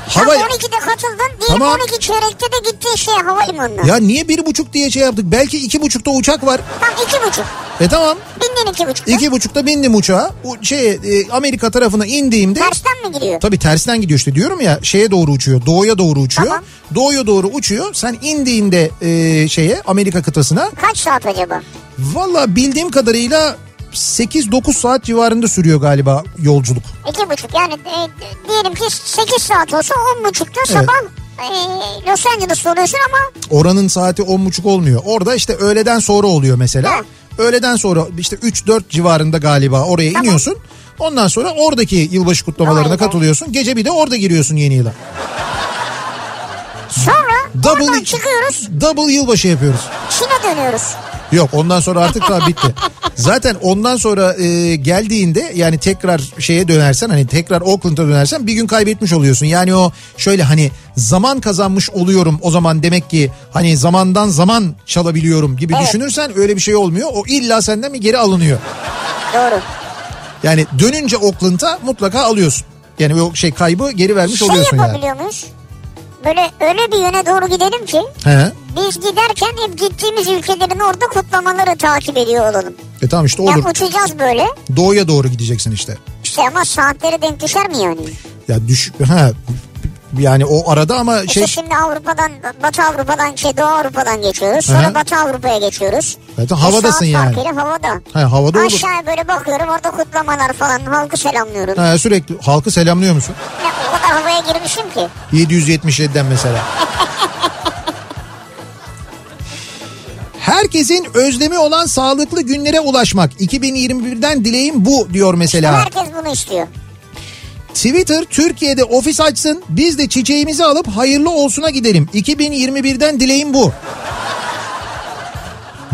Hava... Hava... 12'de katıldın diyelim Tamam. 12 çeyrekte de gittin şeye havalimanına. Ya niye bir buçuk diye şey yaptık? Belki iki buçukta uçak var. Tam iki buçuk. E tamam. Bindin iki buçukta. İki buçukta bindim uçağa. O şey e, Amerika tarafına indiğimde Tersten mi gidiyor? tabii tersten gidiyor işte diyorum ya şeye doğru uçuyor. Doğuya doğru uçuyor. Tamam. Doğuya doğru uçuyor. Sen indiğinde e, şeye Amerika kıtasına Kaç saat acaba? valla bildiğim kadarıyla 8-9 saat civarında sürüyor galiba yolculuk. İki buçuk yani e, diyelim ki 8 saat olsa on buçukta Evet. sabah e, Los Angeles'ta oluyorsun ama Oranın saati 10.30 olmuyor. Orada işte öğleden sonra oluyor mesela. Ha. Öğleden sonra işte 3-4 civarında galiba oraya Tamam. iniyorsun. Ondan sonra oradaki yılbaşı kutlamalarına be. katılıyorsun. Gece bir de orada giriyorsun yeni yıla. sonra oradan çıkıyoruz Double yılbaşı yapıyoruz. Çin'e dönüyoruz. Yok ondan sonra artık daha bitti. Zaten ondan sonra e, geldiğinde yani tekrar şeye dönersen hani tekrar Auckland'a dönersen bir gün kaybetmiş oluyorsun. Yani o şöyle hani zaman kazanmış oluyorum o zaman demek ki hani zamandan zaman çalabiliyorum gibi Evet. düşünürsen öyle bir şey olmuyor. O illa senden bir geri alınıyor. Doğru. Yani dönünce Auckland'a mutlaka alıyorsun. Yani o şey kaybı geri vermiş Şey oluyorsun yani. yapabiliyor muyuz? Böyle öyle bir yöne doğru gidelim ki He. biz giderken hep gittiğimiz ülkelerin orada kutlamaları takip ediyor olalım. E tamam işte Ya olur. uçacağız böyle. Doğuya doğru gideceksin işte. İşte ama saatleri denk düşer mi yani? Ya düş ha yani o arada ama İşte şey şimdi Avrupa'dan, Batı Avrupa'dan, şey Doğu Avrupa'dan geçiyoruz. Sonra Aha. Batı Avrupa'ya geçiyoruz. Zaten E, havadasın saat yani. farkıyla havada. Ha, havada olur. Aşağıya böyle bakıyorum orada kutlamalar falan halkı selamlıyorum. Ha, sürekli halkı selamlıyor musun? Ya, kadar havaya girmişim ki. 777'den mesela. Herkesin özlemi olan sağlıklı günlere ulaşmak. 2021'den dileğim bu diyor mesela. Herkes bunu istiyor. Twitter Türkiye'de ofis açsın biz de çiçeğimizi alıp hayırlı olsuna gidelim. 2021'den dileğim bu.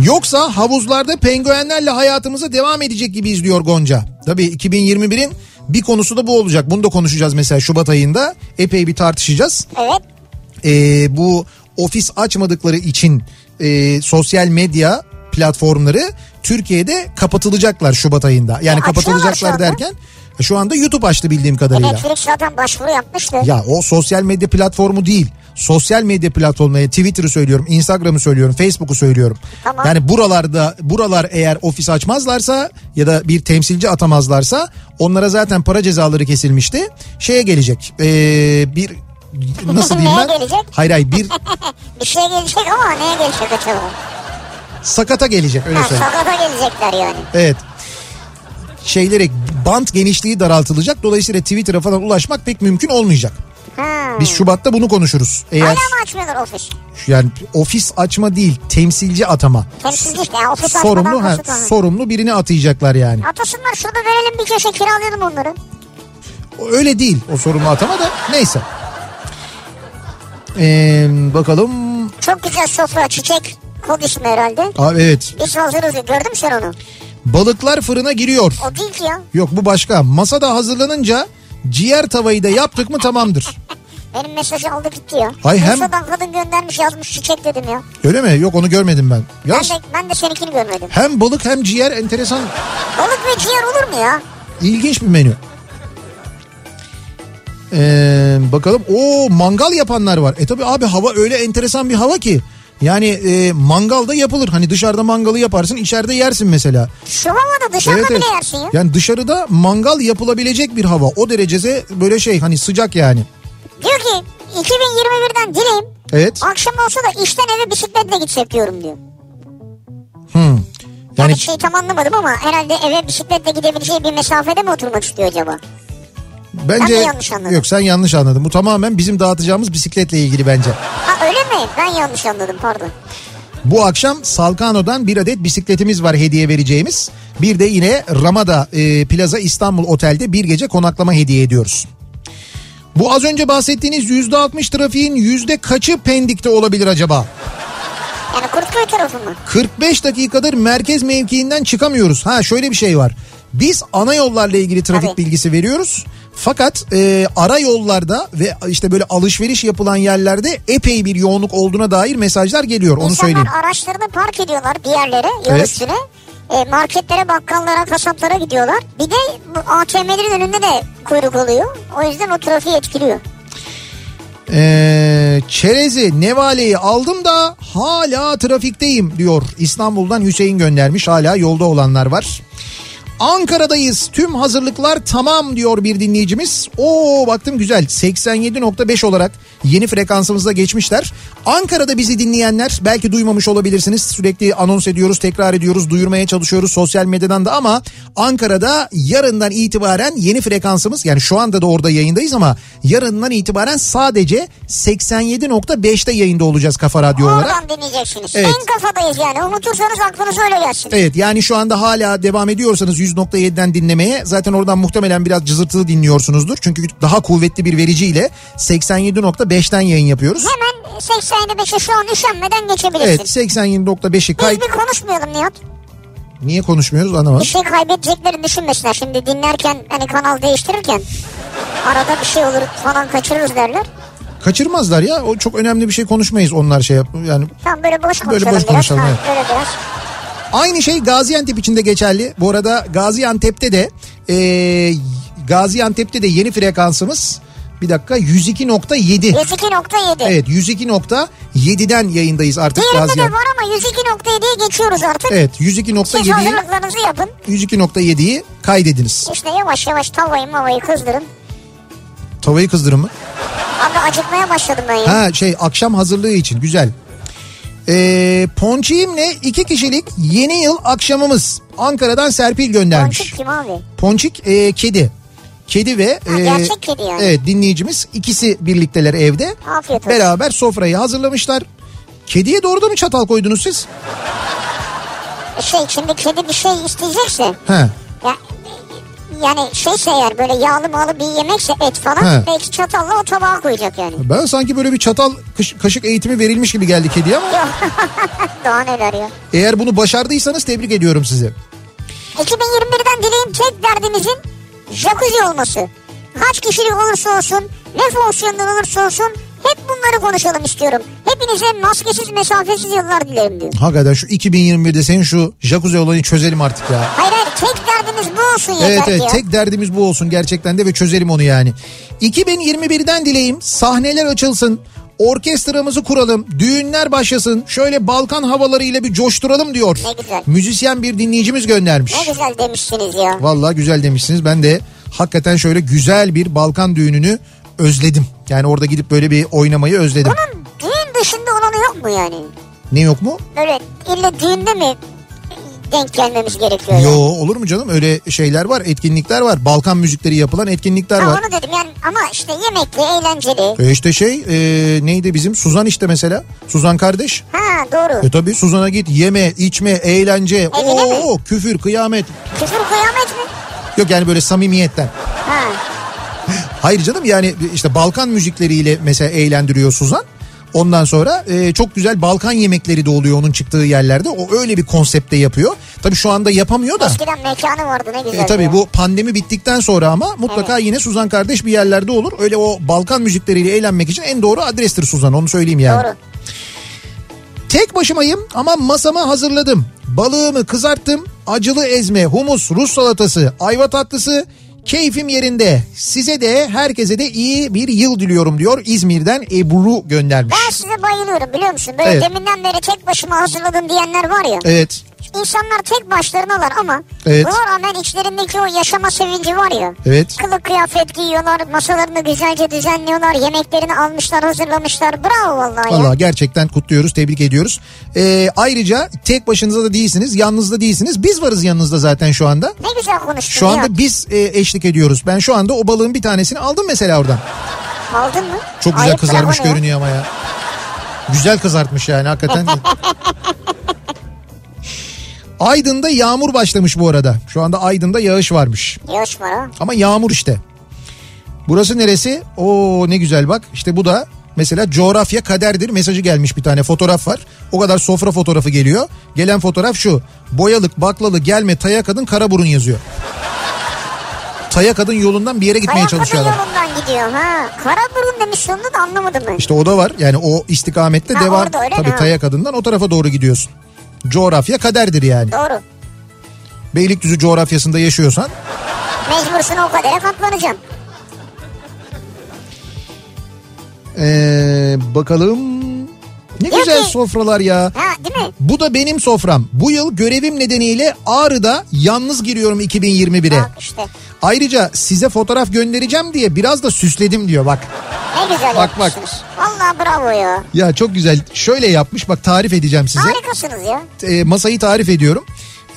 Yoksa havuzlarda penguenlerle hayatımıza devam edecek gibi izliyor Gonca. Tabii 2021'in bir konusu da bu olacak. Bunu da konuşacağız mesela Şubat ayında. Epey bir tartışacağız. Evet. Ee, bu ofis açmadıkları için e, sosyal medya platformları Türkiye'de kapatılacaklar Şubat ayında. Yani E, kapatılacaklar derken şu anda YouTube açtı bildiğim E, kadarıyla. Netflix zaten başvuru yapmıştı. Ya o sosyal medya platformu değil. Sosyal medya platformları Twitter'ı söylüyorum, Instagram'ı söylüyorum, Facebook'u söylüyorum. Tamam. Yani buralarda buralar eğer ofis açmazlarsa ya da bir temsilci atamazlarsa onlara zaten para cezaları kesilmişti. Şeye gelecek. ee, bir nasıl diyeyim ben? gelecek? Hayır hayır bir Bir şey gelecek ama neye gelecek acaba? sakata gelecek öyle Ha, söyleyeyim. sakata gelecekler yani. Evet. Şeylere bant genişliği daraltılacak. Dolayısıyla Twitter'a falan ulaşmak pek mümkün olmayacak. Ha. Biz Şubat'ta bunu konuşuruz. Eğer Hala mı açmıyorlar ofis? yani ofis açma değil, temsilci atama. Temsilci işte yani ofis sorumlu açmadan ha, sorumlu birini atayacaklar yani. Atasınlar şurada verelim bir köşe kiralayalım onları. Öyle değil o sorumlu atama da neyse. Ee, bakalım Çok güzel sofra çiçek kod ismi herhalde. Aa, evet. Biz hazırız. Gördün mü sen onu? Balıklar fırına giriyor. O değil ki ya. Yok bu başka. Masada hazırlanınca ciğer tavayı da yaptık mı tamamdır. Benim mesajı aldı gitti ya. Ay hem- Bursa'dan kadın göndermiş yazmış çiçek dedim ya. Öyle mi? Yok onu görmedim ben. Ben Ya de, ben de seninkini görmedim. hem balık hem ciğer enteresan. Balık ve ciğer olur mu ya? İlginç bir menü. Ee, bakalım. O mangal yapanlar var. E tabi abi hava öyle enteresan bir hava ki. Yani e, mangal da yapılır. Hani dışarıda mangalı yaparsın içeride yersin mesela. Şu havada dışarıda bile yersin ya. Yani dışarıda mangal yapılabilecek bir hava. O derecede böyle şey hani sıcak yani. Diyor ki 2021'den dileğim Evet. akşam olsa da işten eve bisikletle gitsek diyorum diyor. Hmm. Yani, Yani şey tam anlamadım ama herhalde eve bisikletle gidebileceği bir mesafede mi oturmak istiyor acaba? Bence ben yanlış anladım? yok sen yanlış anladın. Bu tamamen bizim dağıtacağımız bisikletle ilgili bence. Ha öyle mi? Ben yanlış anladım pardon. Bu akşam Salkano'dan bir adet bisikletimiz var hediye vereceğimiz. Bir de yine Ramada e, Plaza İstanbul Otel'de bir gece konaklama hediye ediyoruz. Bu az önce bahsettiğiniz %60 trafiğin yüzde kaçı Pendik'te olabilir acaba? Yani Kurtköy tarafı mı? 45 dakikadır merkez mevkiinden çıkamıyoruz. Ha şöyle bir şey var. Biz ana yollarla ilgili trafik Tabii. bilgisi veriyoruz. Fakat e, ara yollarda ve işte böyle alışveriş yapılan yerlerde epey bir yoğunluk olduğuna dair mesajlar geliyor. Onu İnsanlar söyleyeyim. araçlarını park ediyorlar bir yerlere yol Evet. üstüne. E, marketlere, bakkallara, kasaplara gidiyorlar. Bir de ATM'lerin önünde de kuyruk oluyor. O yüzden o trafiği etkiliyor. Ee, çerezi nevaleyi aldım da hala trafikteyim diyor. İstanbul'dan Hüseyin göndermiş hala yolda olanlar var. Ankara'dayız tüm hazırlıklar tamam diyor bir dinleyicimiz. Oo baktım güzel 87.5 olarak yeni frekansımızda geçmişler. Ankara'da bizi dinleyenler belki duymamış olabilirsiniz. Sürekli anons ediyoruz tekrar ediyoruz duyurmaya çalışıyoruz sosyal medyadan da ama Ankara'da yarından itibaren yeni frekansımız yani şu anda da orada yayındayız ama yarından itibaren sadece 87.5'te yayında olacağız Kafa Radyo olarak. Oradan dinleyeceksiniz. Evet. En kafadayız yani. Unutursanız aklınız öyle gelsin. Evet yani şu anda hala devam ediyorsanız 100.7'den dinlemeye zaten oradan muhtemelen biraz cızırtılı dinliyorsunuzdur. Çünkü daha kuvvetli bir vericiyle 87.5'ten yayın yapıyoruz. Hemen 85'e şu an üşenmeden geçebilirsin. Evet 87.5'i Biz kayıt... bir konuşmayalım Nihat. Niye konuşmuyoruz Bir anlamadım. şey kaybedeceklerini düşünmesinler. Şimdi dinlerken hani kanal değiştirirken arada bir şey olur falan kaçırırız derler. Kaçırmazlar ya o çok önemli bir şey konuşmayız onlar şey yap yani Tamam böyle boş konuşalım Böyle boş biraz. konuşalım, Ha, evet. Böyle biraz. Aynı şey Gaziantep için de geçerli. Bu arada Gaziantep'te de e, Gaziantep'te de yeni frekansımız bir dakika 102.7. 102.7. Evet 102.7'den yayındayız artık Diğerinde de var ama 102.7'ye geçiyoruz artık. Evet Siz 102.7'yi hazırlıklarınızı yapın. 102.7'yi kaydediniz. İşte yavaş yavaş tavayı mavayı kızdırın. Tavayı kızdırın mı? Abi acıkmaya başladım ben ya. Ha şey akşam hazırlığı için güzel. Ee, Ponçik'imle iki kişilik yeni yıl akşamımız. Ankara'dan Serpil göndermiş. Ponçik kim abi? Ponçik e, kedi. Kedi ve Ha, e, gerçek kedi yani. evet dinleyicimiz ikisi birlikteler evde. Afiyet olsun. Beraber sofrayı hazırlamışlar. Kediye doğru da mı çatal koydunuz siz? Şey şimdi kedi bir şey isteyecekse He. ya, yani şeyse eğer böyle yağlı malı bir yemekse et falan He. belki çatalla o tabağa koyacak yani. Ben sanki böyle bir çatal kaşık eğitimi verilmiş gibi geldi kediye ama Yok daha neler ya. eğer bunu başardıysanız tebrik ediyorum sizi. 2021'den dileğim tek derdimizin jacuzzi olması. Kaç kişilik olursa olsun, ne fonksiyonda olursa olsun hep bunları konuşalım istiyorum. Hepinize maskesiz mesafesiz yıllar dilerim diyor. Hakikaten şu 2021'de senin şu jacuzzi olayını çözelim artık ya. Hayır hayır tek derdimiz bu olsun yeter Evet evet tek derdimiz bu olsun gerçekten de ve çözelim onu yani. 2021'den dileğim sahneler açılsın. Orkestramızı kuralım, düğünler başlasın, şöyle Balkan havalarıyla bir coşturalım diyor. Ne güzel. Müzisyen bir dinleyicimiz göndermiş. Ne güzel demişsiniz ya. Vallahi güzel demişsiniz. Ben de hakikaten şöyle güzel bir Balkan düğününü özledim. Yani orada gidip böyle bir oynamayı özledim. Bunun düğün dışında olanı yok mu yani? Ne yok mu? Böyle illa düğünde mi denk gelmemiz gerekiyor? Yo yani? olur mu canım? Öyle şeyler var, etkinlikler var. Balkan müzikleri yapılan etkinlikler Ha, var. onu dedim yani ama işte yemekli, eğlenceli. E işte şey e, neydi bizim Suzan işte mesela. Suzan kardeş. Ha doğru. E tabi Suzan'a git yeme, içme, eğlence. Evine mi? Oo, küfür, kıyamet. Küfür kıyamet mi? Yok yani böyle samimiyetten. Ha. Hayır canım yani işte Balkan müzikleriyle mesela eğlendiriyor Suzan. Ondan sonra e, çok güzel Balkan yemekleri de oluyor onun çıktığı yerlerde. O öyle bir konsepte yapıyor. Tabii şu anda yapamıyor da. Eskiden mekanı vardı ne güzel. E, tabii bu pandemi bittikten sonra ama mutlaka yine Suzan kardeş bir yerlerde olur. Öyle o Balkan müzikleriyle eğlenmek için en doğru adrestir Suzan onu söyleyeyim yani. Doğru. Tek başımayım ama masamı hazırladım. Balığımı kızarttım. Acılı ezme, humus, Rus salatası, ayva tatlısı. Keyfim yerinde. Size de herkese de iyi bir yıl diliyorum diyor. İzmir'den Ebru göndermiş. Ben size bayılıyorum biliyor musun? Böyle Evet. deminden beri tek başıma hazırladım diyenler var ya. Evet. İnsanlar tek başlarınalar ama Evet. buna rağmen içlerindeki o yaşama sevinci var ya. Evet. Kılık kıyafet giyiyorlar, masalarını güzelce düzenliyorlar, yemeklerini almışlar, hazırlamışlar. Bravo vallahi ya. Valla gerçekten kutluyoruz, tebrik ediyoruz. Ee, ayrıca tek başınıza da değilsiniz, yalnız da değilsiniz. Biz varız yanınızda zaten şu anda. Ne güzel konuştun Şu anda ya. biz e, eşlik ediyoruz. Ben şu anda o balığın bir tanesini aldım mesela oradan. Aldın mı? Çok güzel Ayıp kızarmış ya. görünüyor ama ya. Güzel kızartmış yani hakikaten. Aydın'da yağmur başlamış bu arada. Şu anda Aydın'da yağış varmış. Yağış var ha. Ama yağmur işte. Burası neresi? Oo ne güzel bak. İşte bu da mesela coğrafya kaderdir mesajı gelmiş bir tane fotoğraf var. O kadar sofra fotoğrafı geliyor. Gelen fotoğraf şu. Boyalık baklalı gelme taya kadın karaburun yazıyor. Taya kadın yolundan bir yere gitmeye Ayakkabı çalışıyor adam. yolundan gidiyor ha. Karaburun demiş sonunda da anlamadım ben. İşte o da var. Yani o istikamette Ha, devam. Tabii mi? Taya kadından o tarafa doğru gidiyorsun. Coğrafya kaderdir yani. Doğru. Beylikdüzü coğrafyasında yaşıyorsan Mecbursun o kadere katlanacaksın. ee, bakalım ne Diyor güzel ki- sofralar ya. Ha değil mi? Bu da benim sofram. Bu yıl görevim nedeniyle Ağrı'da yalnız giriyorum 2021'e. Bak işte. Ayrıca size fotoğraf göndereceğim diye biraz da süsledim diyor bak. Ne güzel Bak, bak. Valla bravo ya. Ya çok güzel. Şöyle yapmış bak tarif edeceğim size. Harikasınız ya. e, masayı tarif ediyorum.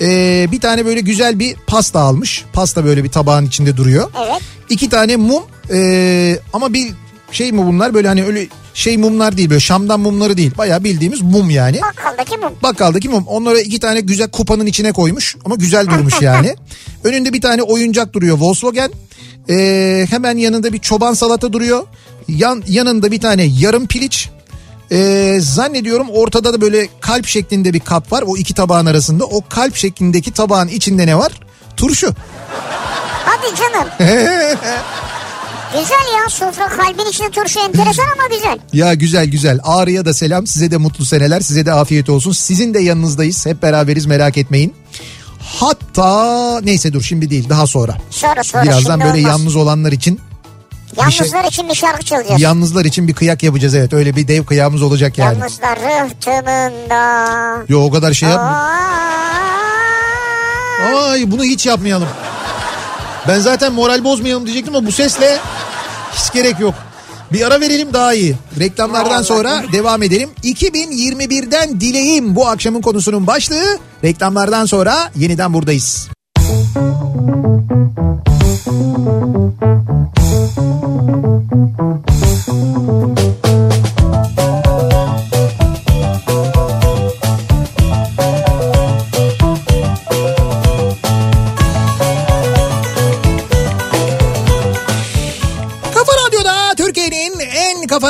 E, bir tane böyle güzel bir pasta almış. Pasta böyle bir tabağın içinde duruyor. Evet. İki tane mum e, ama bir şey mi bunlar böyle hani öyle şey mumlar değil böyle Şam'dan mumları değil. Bayağı bildiğimiz mum yani. Bakkaldaki mum. Bakkaldaki mum. Onları iki tane güzel kupanın içine koymuş ama güzel durmuş yani. Önünde bir tane oyuncak duruyor Volkswagen. E, hemen yanında bir çoban salata duruyor. Yan, yanında bir tane yarım piliç. Ee, zannediyorum ortada da böyle kalp şeklinde bir kap var o iki tabağın arasında. O kalp şeklindeki tabağın içinde ne var? Turşu. Hadi canım. güzel ya sofra kalbin içinde turşu enteresan ama güzel. Ya güzel güzel. Ağrı'ya da selam. Size de mutlu seneler. Size de afiyet olsun. Sizin de yanınızdayız. Hep beraberiz merak etmeyin. Hatta neyse dur şimdi değil daha sonra. Sonra sonra Birazdan böyle olmaz. yalnız olanlar için Yalnızlar için bir şarkı çalacağız. yalnızlar için bir kıyak yapacağız evet. Öyle bir dev kıyağımız olacak yani. Yalnızlar rıhtımında. Yo o kadar şey yapma. Ay bunu hiç yapmayalım. Ben zaten moral bozmayalım diyecektim ama bu sesle hiç gerek yok. Bir ara verelim daha iyi. Reklamlardan sonra devam edelim. 2021'den dileğim bu akşamın konusunun başlığı. Reklamlardan sonra yeniden buradayız. Kafa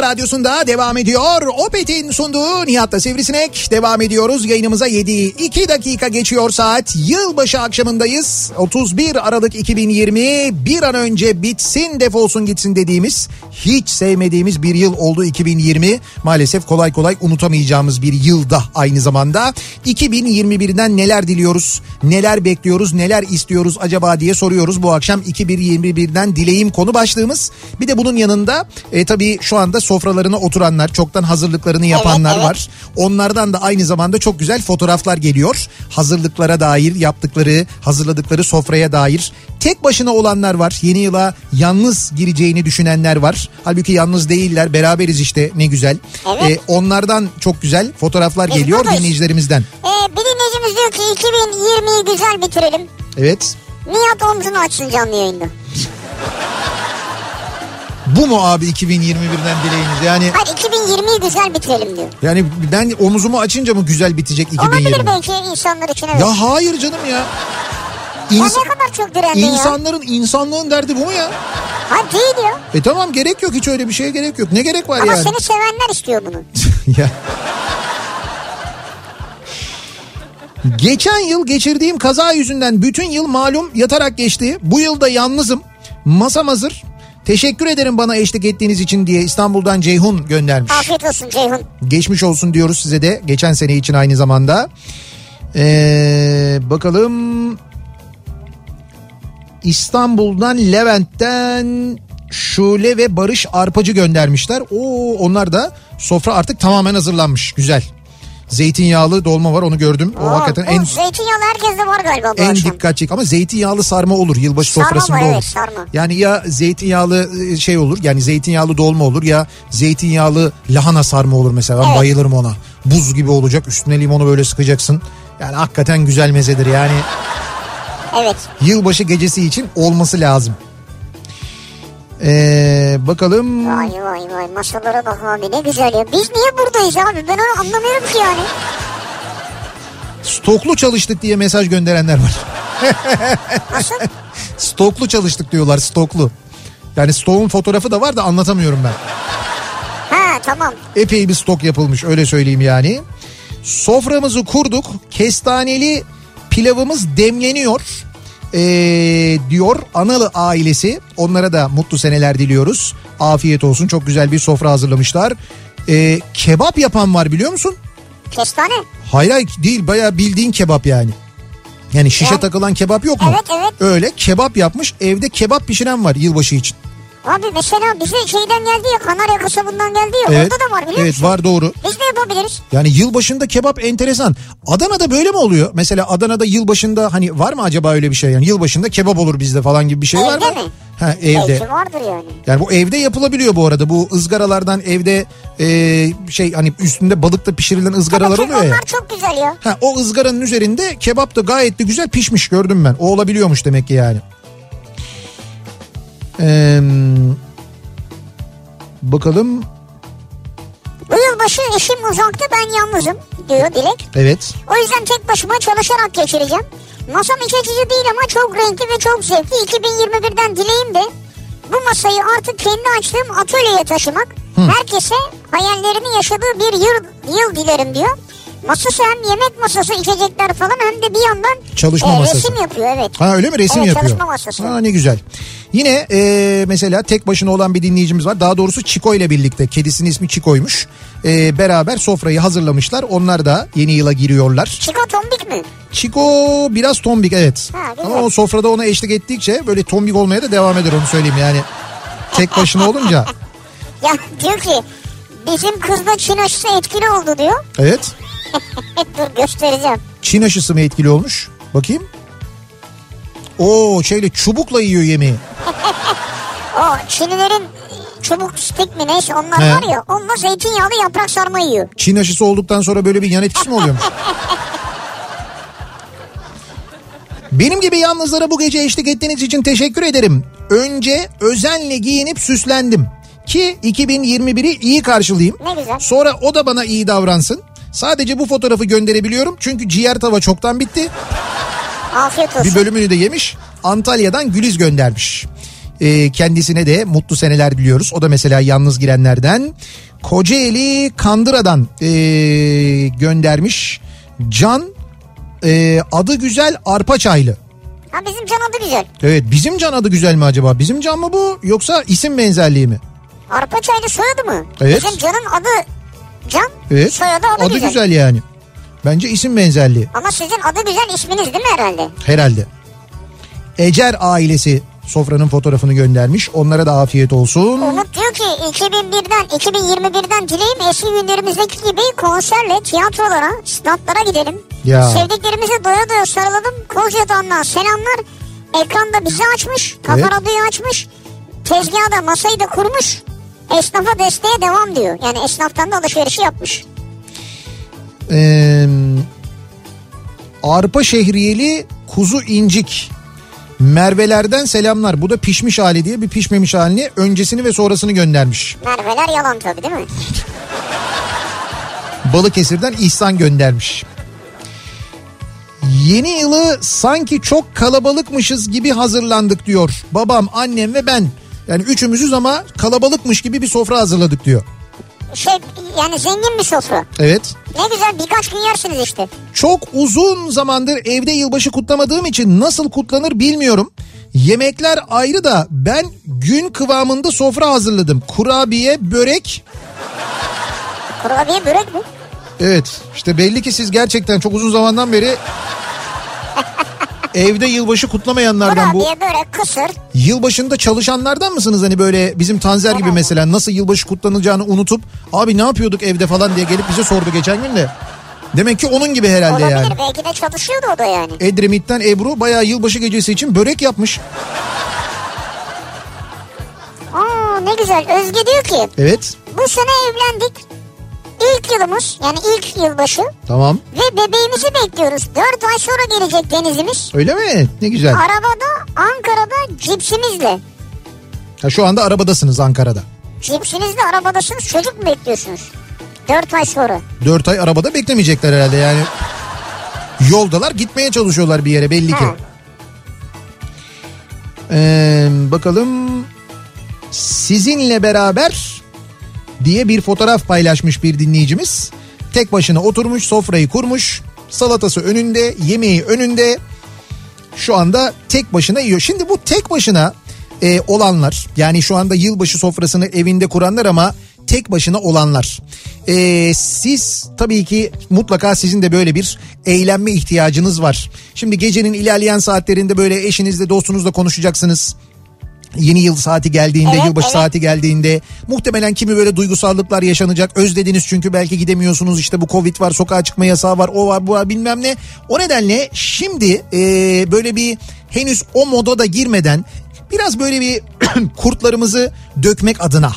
radyosunda devam ediyor. Opet'in sunduğu Nihat'la Sivrisinek devam ediyoruz. Yayınımıza 7 2 dakika geçiyor saat. Yılbaşı akşamındayız. 31 Aralık 2020 bir an önce bitsin defolsun gitsin dediğimiz hiç sevmediğimiz bir yıl oldu 2020. Maalesef kolay kolay unutamayacağımız bir yılda aynı zamanda. 2021'den neler diliyoruz, neler bekliyoruz, neler istiyoruz acaba diye soruyoruz bu akşam 2021'den dileğim konu başlığımız. Bir de bunun yanında e, tabii şu anda sofralarına oturanlar, çoktan hazırlıklarını yapanlar evet. var. Onlardan da aynı zamanda çok güzel fotoğraflar geliyor. Hazırlıklara dair, yaptıkları, hazırladıkları sofraya dair. Tek başına olanlar var. Yeni yıla yalnız gireceğini düşünenler var. Halbuki yalnız değiller. Beraberiz işte ne güzel. Evet. E, onlardan çok güzel fotoğraflar Biz geliyor buradayız. dinleyicilerimizden. Ee, bir dinleyicimiz diyor ki 2020'yi güzel bitirelim. Evet. Nihat omzunu açsın canlı yayında. Bu mu abi 2021'den dileğiniz? Yani Hayır 2020'yi güzel bitirelim diyor. yani ben omuzumu açınca mı güzel bitecek 2020? Olabilir belki insanlar için evet. Ya hayır canım ya. Ya ne kadar çok direndin ya. insanların insanlığın derdi bu mu ya? Ha değil ya. E tamam gerek yok hiç öyle bir şeye gerek yok. Ne gerek var Ama yani? seni sevenler istiyor bunu. ya. Geçen yıl geçirdiğim kaza yüzünden bütün yıl malum yatarak geçti. Bu yılda yalnızım. Masam hazır. Teşekkür ederim bana eşlik ettiğiniz için diye İstanbul'dan Ceyhun göndermiş. Afiyet olsun Ceyhun. Geçmiş olsun diyoruz size de geçen sene için aynı zamanda. Ee, bakalım İstanbul'dan Levent'ten Şule ve Barış Arpacı göndermişler. Oo onlar da sofra artık tamamen hazırlanmış. Güzel. Zeytinyağlı dolma var onu gördüm. O Oo, hakikaten en Zeytinyağlı herkeste var galiba bu en akşam. dikkat çek ama zeytinyağlı sarma olur yılbaşı Sarma sofrasında var, olur. evet, sarma. Yani ya zeytinyağlı e, şey olur yani zeytinyağlı dolma olur ya zeytinyağlı lahana sarma olur mesela ben Evet. bayılırım ona. Buz gibi olacak üstüne limonu böyle sıkacaksın. Yani hakikaten güzel mezedir yani Evet. yılbaşı gecesi için olması lazım. Ee, bakalım Vay vay vay masalara bak abi ne güzel ya. Biz niye buradayız abi ben onu anlamıyorum ki yani. stoklu çalıştık diye mesaj gönderenler var. Nasıl? Stoklu çalıştık diyorlar stoklu. Yani stoğun fotoğrafı da var da anlatamıyorum ben. ha tamam. Epey bir stok yapılmış öyle söyleyeyim yani. Soframızı kurduk. Kestaneli pilavımız demleniyor. Ee, diyor Analı ailesi. Onlara da mutlu seneler diliyoruz. Afiyet olsun. Çok güzel bir sofra hazırlamışlar. Ee, kebap yapan var biliyor musun? Kestane. Hayır hayır değil bayağı bildiğin kebap yani. Yani şişe Ya. takılan kebap yok mu? Evet, evet. Öyle kebap yapmış evde kebap pişiren var yılbaşı için. Abi mesela bize şeyden geldi ya Kanarya kasabından geldi ya Evet. orada da var biliyor Evet musun? var doğru. Biz de yapabiliriz. Yani yılbaşında kebap enteresan. Adana'da böyle mi oluyor? Mesela Adana'da yılbaşında hani var mı acaba öyle bir şey? Yani yılbaşında kebap olur bizde falan gibi bir şey var Evde mı? mi? Ha evde. Belki vardır yani. Yani bu evde yapılabiliyor bu arada. Bu ızgaralardan evde e, şey hani üstünde balıkla pişirilen ızgaralar Tabii oluyor ya. onlar çok güzel ya. Ha, o ızgaranın üzerinde kebap da gayet de güzel pişmiş gördüm ben. O olabiliyormuş demek ki yani. Ee, bakalım. Bu yılbaşı eşim uzakta ben yalnızım diyor Dilek. Evet. O yüzden tek başıma çalışarak geçireceğim. Masam iç açıcı değil ama çok renkli ve çok zevkli. 2021'den dileğim de bu masayı artık kendi açtığım atölyeye taşımak. Herkese hayallerini yaşadığı bir yıl, yıl dilerim diyor. Masası hem yemek masası içecekler falan hem de bir yandan Çalışma e, masası. resim yapıyor evet. Ha öyle mi resim Evet, yapıyor? çalışma masası. Ha ne güzel. Yine e, mesela tek başına olan bir dinleyicimiz var. Daha doğrusu Çiko ile birlikte. Kedisinin ismi Çiko'ymuş. E, beraber sofrayı hazırlamışlar. Onlar da yeni yıla giriyorlar. Çiko tombik mi? Çiko biraz tombik evet. Ha, güzel. Ama o sofrada ona eşlik ettikçe böyle tombik olmaya da devam eder onu söyleyeyim yani. Tek başına olunca. Ya diyor ki bizim kızda Çin aşısı etkili oldu diyor. Evet. Dur göstereceğim. Çin aşısı mı etkili olmuş? Bakayım. Oo şeyle çubukla yiyor yemeği. O Çinlilerin çubuk stik mi neyse onlar He. var ya onunla zeytinyağlı yaprak sarma yiyor. Çin aşısı olduktan sonra böyle bir yan etkisi mi oluyormuş? Benim gibi yalnızlara bu gece eşlik ettiğiniz için teşekkür ederim. Önce özenle giyinip süslendim. Ki 2021'i iyi karşılayayım. Ne güzel. Sonra o da bana iyi davransın. Sadece bu fotoğrafı gönderebiliyorum. Çünkü ciğer tava çoktan bitti. Afiyet olsun. Bir bölümünü de yemiş. Antalya'dan Güliz göndermiş. Ee, kendisine de mutlu seneler diliyoruz. O da mesela yalnız girenlerden. Kocaeli Kandıra'dan ee, göndermiş. Can ee, adı güzel arpa çaylı. Ha bizim can adı güzel. Evet bizim Can adı güzel mi acaba? Bizim Can mı bu yoksa isim benzerliği mi? Arpa çaylı soyadı mı? Evet. Bizim canın adı Can. Evet. Soyadı adı, adı güzel. yani. Bence isim benzerliği Ama sizin adı güzel isminiz değil mi herhalde? herhalde. Ecer ailesi sofranın fotoğrafını göndermiş. Onlara da afiyet olsun. Umut diyor ki 2001'den 2021'den dileğim eski günlerimizdeki gibi konserle tiyatrolara, statlara gidelim. Ya. Sevdiklerimize doya doya sarılalım. Kozyatağından selamlar. Ekranda bizi açmış. Kafa Evet. açmış. Tezgahda masayı da kurmuş. Esnafa desteğe devam diyor. Yani esnaftan da alışverişi yapmış. Ee, arpa şehriyeli kuzu incik. Mervelerden selamlar. Bu da pişmiş hali diye bir pişmemiş halini öncesini ve sonrasını göndermiş. Merveler yalan tabii değil mi? Balıkesir'den İhsan göndermiş. Yeni yılı sanki çok kalabalıkmışız gibi hazırlandık diyor. Babam, annem ve ben. Yani üçümüzüz ama kalabalıkmış gibi bir sofra hazırladık diyor. Şey yani zengin bir sofra. Evet. Ne güzel birkaç gün yersiniz işte. Çok uzun zamandır evde yılbaşı kutlamadığım için nasıl kutlanır bilmiyorum. Yemekler ayrı da ben gün kıvamında sofra hazırladım. Kurabiye, börek. Kurabiye börek mi? Evet işte belli ki siz gerçekten çok uzun zamandan beri evde yılbaşı kutlamayanlardan bu. Kurabiye börek kısır. Yılbaşında çalışanlardan mısınız hani böyle bizim Tanzer gibi mesela nasıl yılbaşı kutlanacağını unutup abi ne yapıyorduk evde falan diye gelip bize sordu geçen gün de. Demek ki onun gibi herhalde Olabilir yani. belki de çalışıyordu o da yani. Edremit'ten Ebru bayağı yılbaşı gecesi için börek yapmış. Aa ne güzel. Özge diyor ki Evet bu sene evlendik. İlk yılımız yani ilk yılbaşı tamam ve bebeğimizi bekliyoruz. 4 ay sonra gelecek denizimiz. öyle mi? Ne güzel. Arabada Ankara'da cipsimizle. Ha, şu anda arabadasınız Ankara'da. Cipsinizle arabadasınız çocuk mu bekliyorsunuz? 4 ay sonra. 4 ay arabada beklemeyecekler herhalde yani. Yoldalar gitmeye çalışıyorlar bir yere belli ki. Ha. Ee, bakalım sizinle beraber diye bir fotoğraf paylaşmış bir dinleyicimiz. Tek başına oturmuş sofrayı kurmuş salatası önünde yemeği önünde şu anda tek başına yiyor. Şimdi bu tek başına e, olanlar yani şu anda yılbaşı sofrasını evinde kuranlar ama tek başına olanlar. E, siz tabii ki mutlaka sizin de böyle bir eğlenme ihtiyacınız var. Şimdi gecenin ilerleyen saatlerinde böyle eşinizle dostunuzla konuşacaksınız. Yeni yıl saati geldiğinde, Evet, yılbaşı evet. saati geldiğinde muhtemelen kimi böyle duygusallıklar yaşanacak. Özlediniz çünkü belki gidemiyorsunuz. işte bu Covid var, sokağa çıkma yasağı var, o var, bu var bilmem ne. O nedenle şimdi e, böyle bir henüz o moda da girmeden biraz böyle bir kurtlarımızı dökmek adına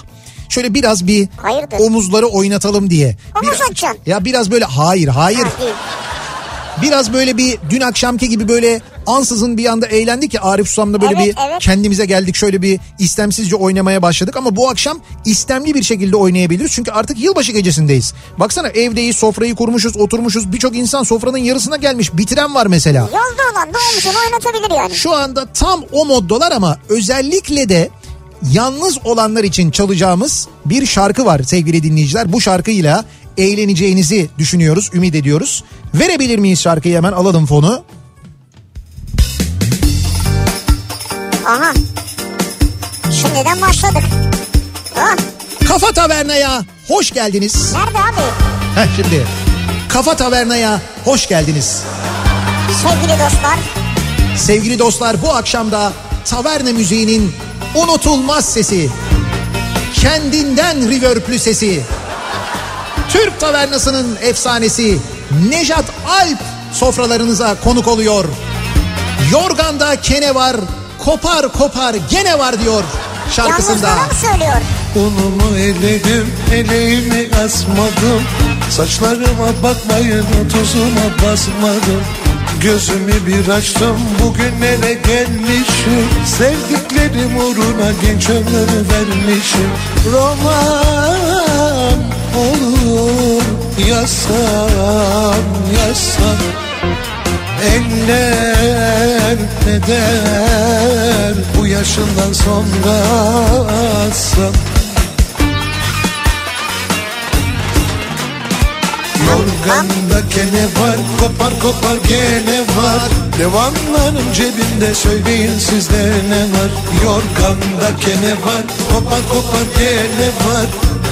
şöyle biraz bir Hayırdır? omuzları oynatalım diye. Omuz Biraz- açacaksın. Ya biraz böyle hayır hayır Ha. Biraz böyle bir dün akşamki gibi böyle ansızın bir anda eğlendik ya Arif Susam'da böyle Evet, bir evet. kendimize geldik şöyle bir istemsizce oynamaya başladık ama bu akşam istemli bir şekilde oynayabiliriz çünkü artık yılbaşı gecesindeyiz. Baksana evdeyiz sofrayı kurmuşuz oturmuşuz birçok insan sofranın yarısına gelmiş bitiren var mesela. Yolda olan da omuzunu oynatabilir yani. Şu anda tam o moddalar ama özellikle de yalnız olanlar için çalacağımız bir şarkı var sevgili dinleyiciler. Bu şarkıyla eğleneceğinizi düşünüyoruz, ümit ediyoruz. Verebilir miyiz şarkıyı hemen alalım fonu. Aha. Şimdiden başladık. Ah, Kafa Taverna'ya hoş geldiniz. nerede abi? Heh şimdi. Kafa Taverna'ya hoş geldiniz. Sevgili dostlar. Sevgili dostlar bu akşamda taverna müziğinin unutulmaz sesi. Kendinden reverb'lü sesi. Türk tavernasının efsanesi Nejat Alp sofralarınıza konuk oluyor. Yorganda kene var, kopar kopar gene var diyor şarkısında. Yalnızlığına mı söylüyor? Unumu eledim, eleğimi asmadım Saçlarıma bakmayın, tuzuma basmadım Gözümü bir açtım, bugünlere gelmişim Sevdiklerim uğruna genç ömür vermişim Roman olur, yazsam, yazsam Eller ne der bu yaşından sonra san Yorganda kene var kopar kopar gene var. Devamlarım cebimde söyleyin sizde ne var? Yorganda kene var kopar kopar gene var.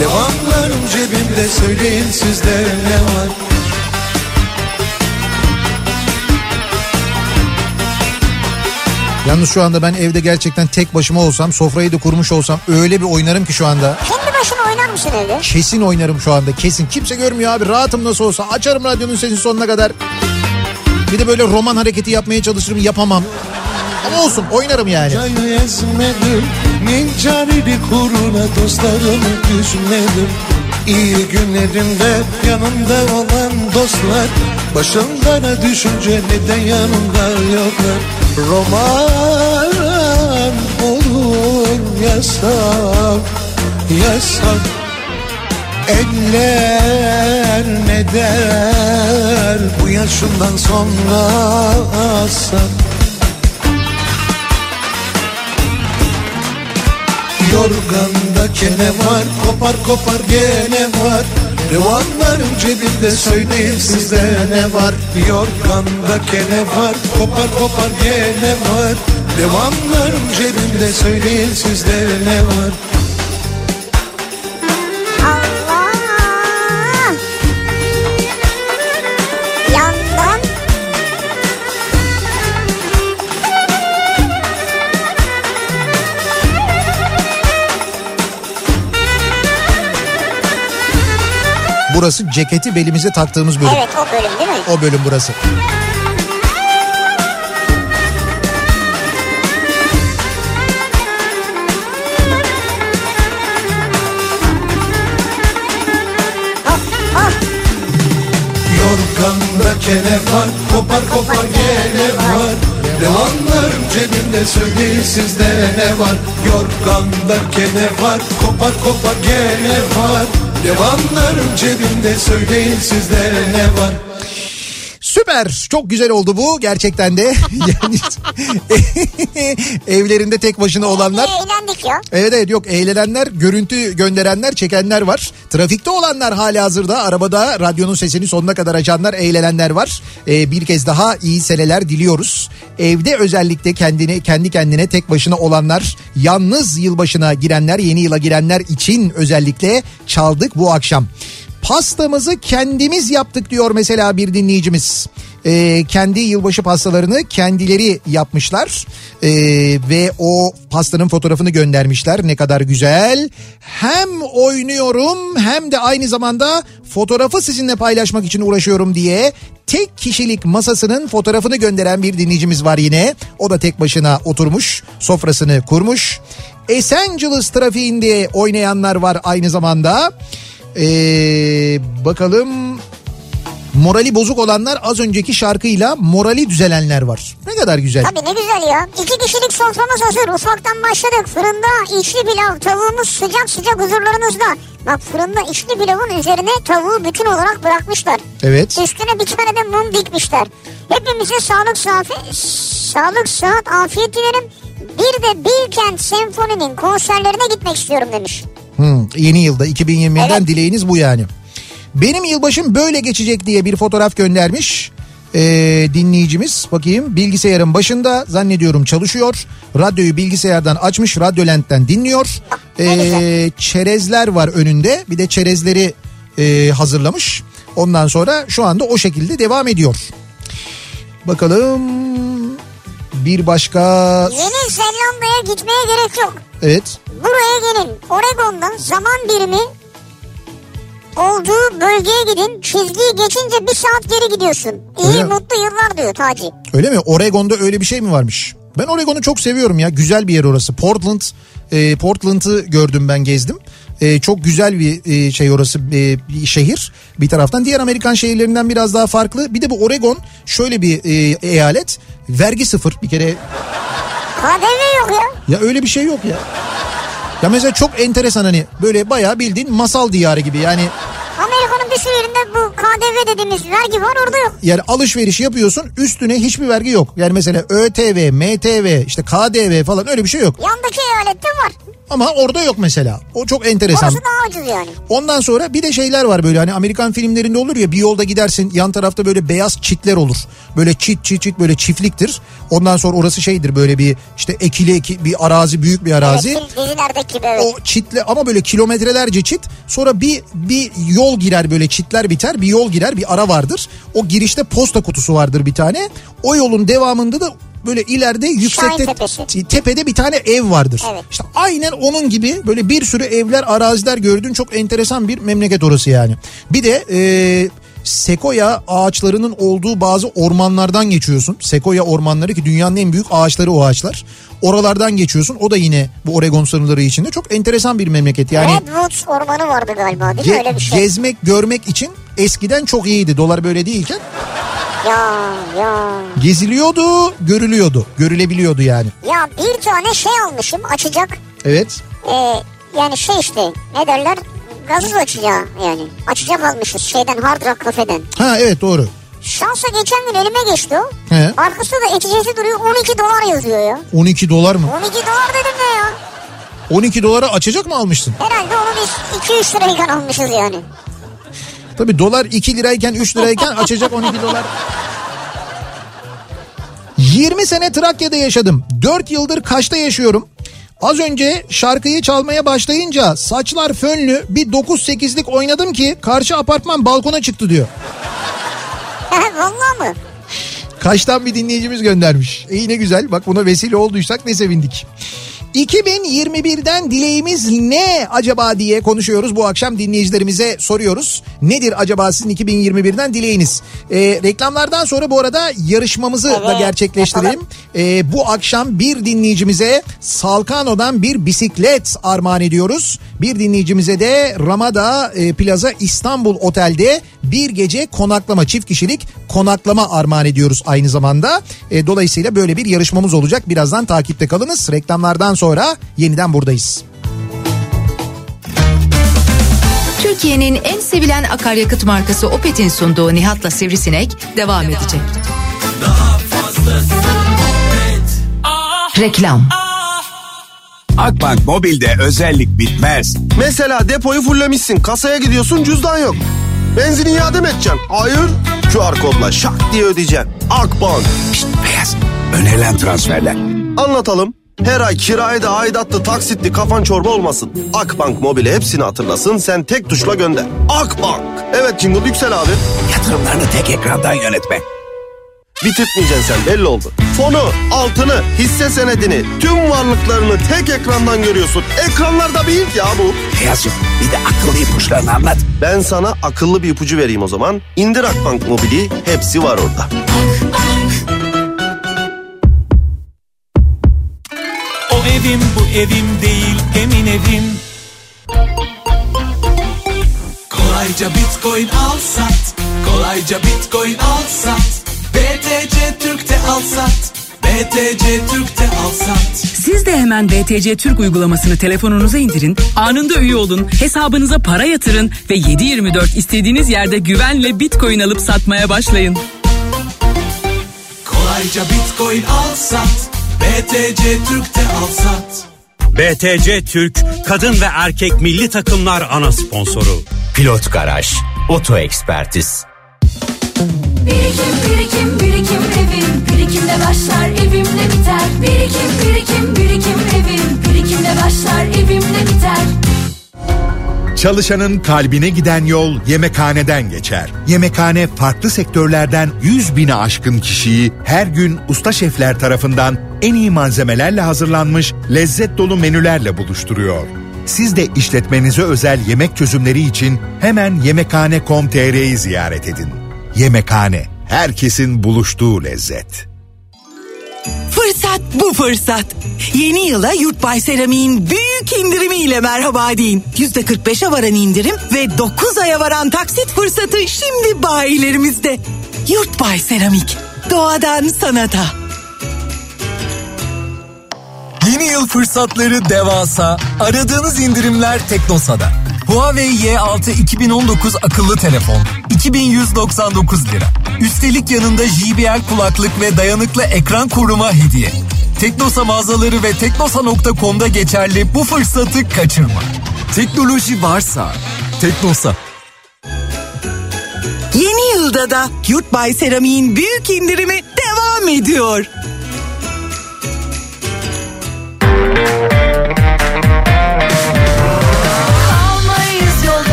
Devamlarım cebimde söyleyin sizde ne var Yalnız şu anda ben evde gerçekten tek başıma olsam sofrayı da kurmuş olsam öyle bir oynarım ki şu anda. Kendi başına oynar mısın evde? Kesin oynarım şu anda kesin. Kimse görmüyor abi rahatım nasıl olsa. Açarım radyonun sesini sonuna kadar. Bir de böyle roman hareketi yapmaya çalışırım yapamam. Ama olsun oynarım yani. Kuruna dostlarımı İyi günlerimde yanımda olan dostlar Başımdan düşünce neden yanımda yoklar Roman olur yasak Yasak. Eller ne der bu yaşından sonra sak Yorganda kene var kopar kopar gene var Revanlarım cebimde söyleyin sizde ne var? Yorganda kene var. Kopar kopar gene var. Revanlarım cebimde söyleyin sizde ne var Burası ceketi belimize taktığımız bölüm. Evet o bölüm değil mi? O bölüm burası. Yorganda kene var kopar kopar gene var Revanlarım cebimde söyleyin sizde ne var Yorganda kene var kopar kopar gene var Revanlarım cebimde söyleyin sizde ne var Süper. Çok güzel oldu bu gerçekten de. Yani evlerinde tek başına olanlar. Eğlendik ya. Evet evet yok eğlenenler, görüntü gönderenler, çekenler var. Trafikte olanlar hali hazırda arabada radyonun sesini sonuna kadar açanlar, eğlenenler var. Ee, bir kez daha iyi seneler diliyoruz. Evde özellikle kendini kendi kendine tek başına olanlar, yalnız yılbaşına girenler, yeni yıla girenler için özellikle çaldık bu akşam. Pastamızı kendimiz yaptık diyor mesela bir dinleyicimiz. Ee, kendi yılbaşı pastalarını kendileri yapmışlar. Ee, ve o pastanın fotoğrafını göndermişler. Ne kadar güzel. Hem oynuyorum hem de aynı zamanda fotoğrafı sizinle paylaşmak için uğraşıyorum diye tek kişilik masasının fotoğrafını gönderen bir dinleyicimiz var yine. O da tek başına oturmuş sofrasını kurmuş. Esenciles trafiğinde oynayanlar var aynı zamanda ee, bakalım morali bozuk olanlar az önceki şarkıyla morali düzelenler var. Ne kadar güzel. Tabii ne güzel ya. İki kişilik soframız hazır. Ufaktan başladık. Fırında içli pilav. Tavuğumuz sıcak sıcak huzurlarınızda. Bak fırında içli pilavın üzerine tavuğu bütün olarak bırakmışlar. Evet. Üstüne bir tane de mum dikmişler. Hepimize sağlık safi, sağlık sıhhat afiyet dilerim. Bir de Bilkent Senfoni'nin konserlerine gitmek istiyorum demiş. Hmm, yeni yılda 2021'den Evet. dileğiniz bu yani. Benim yılbaşım böyle geçecek diye bir fotoğraf göndermiş. Ee, dinleyicimiz bakayım bilgisayarın başında zannediyorum çalışıyor. Radyoyu bilgisayardan açmış Radyolent'ten dinliyor. Ee, çerezler var önünde bir de çerezleri e, hazırlamış. Ondan sonra şu anda o şekilde devam ediyor. Bakalım bir başka Yeni Zelanda'ya gitmeye gerek yok. evet Buraya gelin. Oregon'da zaman birimi olduğu bölgeye gidin. Çizgiyi geçince bir saat geri gidiyorsun. İyi Öyle mutlu yıllar diyor Taci. Öyle mi? Oregon'da öyle bir şey mi varmış? Ben Oregon'u çok seviyorum ya. Güzel bir yer orası. Portland, e, Portland'ı gördüm ben gezdim. E, çok güzel bir e, şey orası e, bir şehir bir taraftan. Diğer Amerikan şehirlerinden biraz daha farklı. Bir de bu Oregon şöyle bir e, eyalet. Vergi sıfır bir kere. KDV yok ya. Ya öyle bir şey yok ya. Ya mesela çok enteresan hani böyle bayağı bildiğin masal diyarı gibi. Yani Amerika'nın bir bu KDV dediğimiz vergi var orada yok. yani alışveriş yapıyorsun üstüne hiçbir vergi yok. Yani mesela ÖTV, MTV, işte KDV falan öyle bir şey yok. Yandaki eyalette var. Ama orada yok mesela. O çok enteresan. Orası daha ucuz yani. Ondan sonra bir de şeyler var böyle hani Amerikan filmlerinde olur ya bir yolda gidersin yan tarafta böyle beyaz çitler olur. Böyle çit çit çit böyle çiftliktir. Ondan sonra orası şeydir böyle bir işte ekili eki, bir arazi büyük bir arazi. Evet, dizilerdeki gibi evet. O çitle ama böyle kilometrelerce çit sonra bir bir yol girer böyle çitler biter bir yol girer bir ara vardır. O girişte posta kutusu vardır bir tane. O yolun devamında da böyle ileride yüksekte tepede bir tane ev vardır. Evet. İşte aynen onun gibi böyle bir sürü evler araziler gördüğün çok enteresan bir memleket orası yani. Bir de e, sekoya ağaçlarının olduğu bazı ormanlardan geçiyorsun. Sekoya ormanları ki dünyanın en büyük ağaçları o ağaçlar. Oralardan geçiyorsun. O da yine bu Oregon sınırları içinde çok enteresan bir memleket. Yani Redwoods ormanı vardı galiba değil mi ge- öyle bir şey? gezmek görmek için eskiden çok iyiydi. Dolar böyle değilken Ya ya. geziliyordu, görülüyordu. Görülebiliyordu yani. Ya bir tane şey almışım açacak. Evet. Ee, yani şey işte ne derler gazoz açacağı yani. Açacak almışız şeyden Hard Rock kafeden. Ha evet doğru. Şansa geçen gün elime geçti o. He. Arkasında da etiketi duruyor 12 dolar yazıyor ya. 12 dolar mı? 12 dolar dedim ne ya? 12 dolara açacak mı almıştın? Herhalde onu biz 2-3 lirayken almışız yani. Tabii dolar 2 lirayken 3 lirayken açacak 12 dolar. 20 sene Trakya'da yaşadım. 4 yıldır Kaş'ta yaşıyorum. Az önce şarkıyı çalmaya başlayınca saçlar fönlü bir 9-8'lik oynadım ki karşı apartman balkona çıktı diyor. Vallahi mı? Kaş'tan bir dinleyicimiz göndermiş. İyi ne güzel bak buna vesile olduysak ne sevindik. 2021'den dileğimiz ne acaba diye konuşuyoruz bu akşam dinleyicilerimize soruyoruz. Nedir acaba sizin 2021'den dileğiniz? Ee, reklamlardan sonra bu arada yarışmamızı Evet, da gerçekleştirelim. Ee, bu akşam bir dinleyicimize Salkano'dan bir bisiklet armağan ediyoruz. Bir dinleyicimize de Ramada e, Plaza İstanbul Otel'de bir gece konaklama çift kişilik konaklama armağan ediyoruz aynı zamanda. E, dolayısıyla böyle bir yarışmamız olacak. Birazdan takipte kalınız. Reklamlardan sonra yeniden buradayız. Türkiye'nin en sevilen akaryakıt markası Opet'in sunduğu Nihat'la Sivrisinek devam edecek. Reklam Akbank Mobil'de özellik bitmez. Mesela depoyu fullemişsin kasaya gidiyorsun cüzdan yok. Benzin iade mi edeceksin? Hayır. QR kodla şak diye ödeyeceksin. Akbank. Pişt, beyaz. Önerilen transferler. Anlatalım. Her ay kirayı da aidatlı taksitli kafan çorba olmasın. Akbank mobile hepsini hatırlasın sen tek tuşla gönder. Akbank. Evet Jingle Yüksel abi. Yatırımlarını tek ekrandan yönetme. Bitirtmeyeceksin sen belli oldu. Fonu, altını, hisse senedini, tüm varlıklarını tek ekrandan görüyorsun. Ekranlarda bir ilk ya bu. Beyazcığım bir de akıllı ipuçlarını anlat. Ben sana akıllı bir ipucu vereyim o zaman. İndir Akbank mobili hepsi var orada. O evim bu evim değil emin evim. Kolayca bitcoin al sat. Kolayca bitcoin al sat. BTC Türk'te al sat. BTC Türk'te al sat. Siz de hemen BTC Türk uygulamasını telefonunuza indirin, anında üye olun, hesabınıza para yatırın ve 7/24 istediğiniz yerde güvenle Bitcoin alıp satmaya başlayın. Kolayca bitcoin al sat BTC Türk'te al sat BTC Türk kadın ve erkek milli takımlar ana sponsoru. Pilot Garaj, Oto Ekspertiz. Birikim birikim birikim evim. Birikimle başlar evimle biter. Birikim birikim birikim evim. Birikimle başlar evimle biter Çalışanın kalbine giden yol yemekhaneden geçer. Yemekhane farklı sektörlerden 100 bini aşkın kişiyi her gün usta şefler tarafından en iyi malzemelerle hazırlanmış lezzet dolu menülerle buluşturuyor. Siz de işletmenize özel yemek çözümleri için hemen yemekhane.com.tr'yi ziyaret edin. Yemekhane, herkesin buluştuğu lezzet. Fırsat bu fırsat. Yeni yıla Yurtbay Seramik'in büyük indirimiyle merhaba deyin. %45'e varan indirim ve 9 aya varan taksit fırsatı şimdi bayilerimizde. Yurtbay Seramik. Doğadan sanata. Yeni yıl fırsatları devasa. Aradığınız indirimler Teknosa'da. Huawei Y6 2019 akıllı telefon 2199 lira. Üstelik yanında JBL kulaklık ve dayanıklı ekran koruma hediye. Teknosa mağazaları ve teknosa.com'da geçerli bu fırsatı kaçırma. Teknoloji varsa Teknosa. Yeni yılda da Yurtbay Seramik'in büyük indirimi devam ediyor.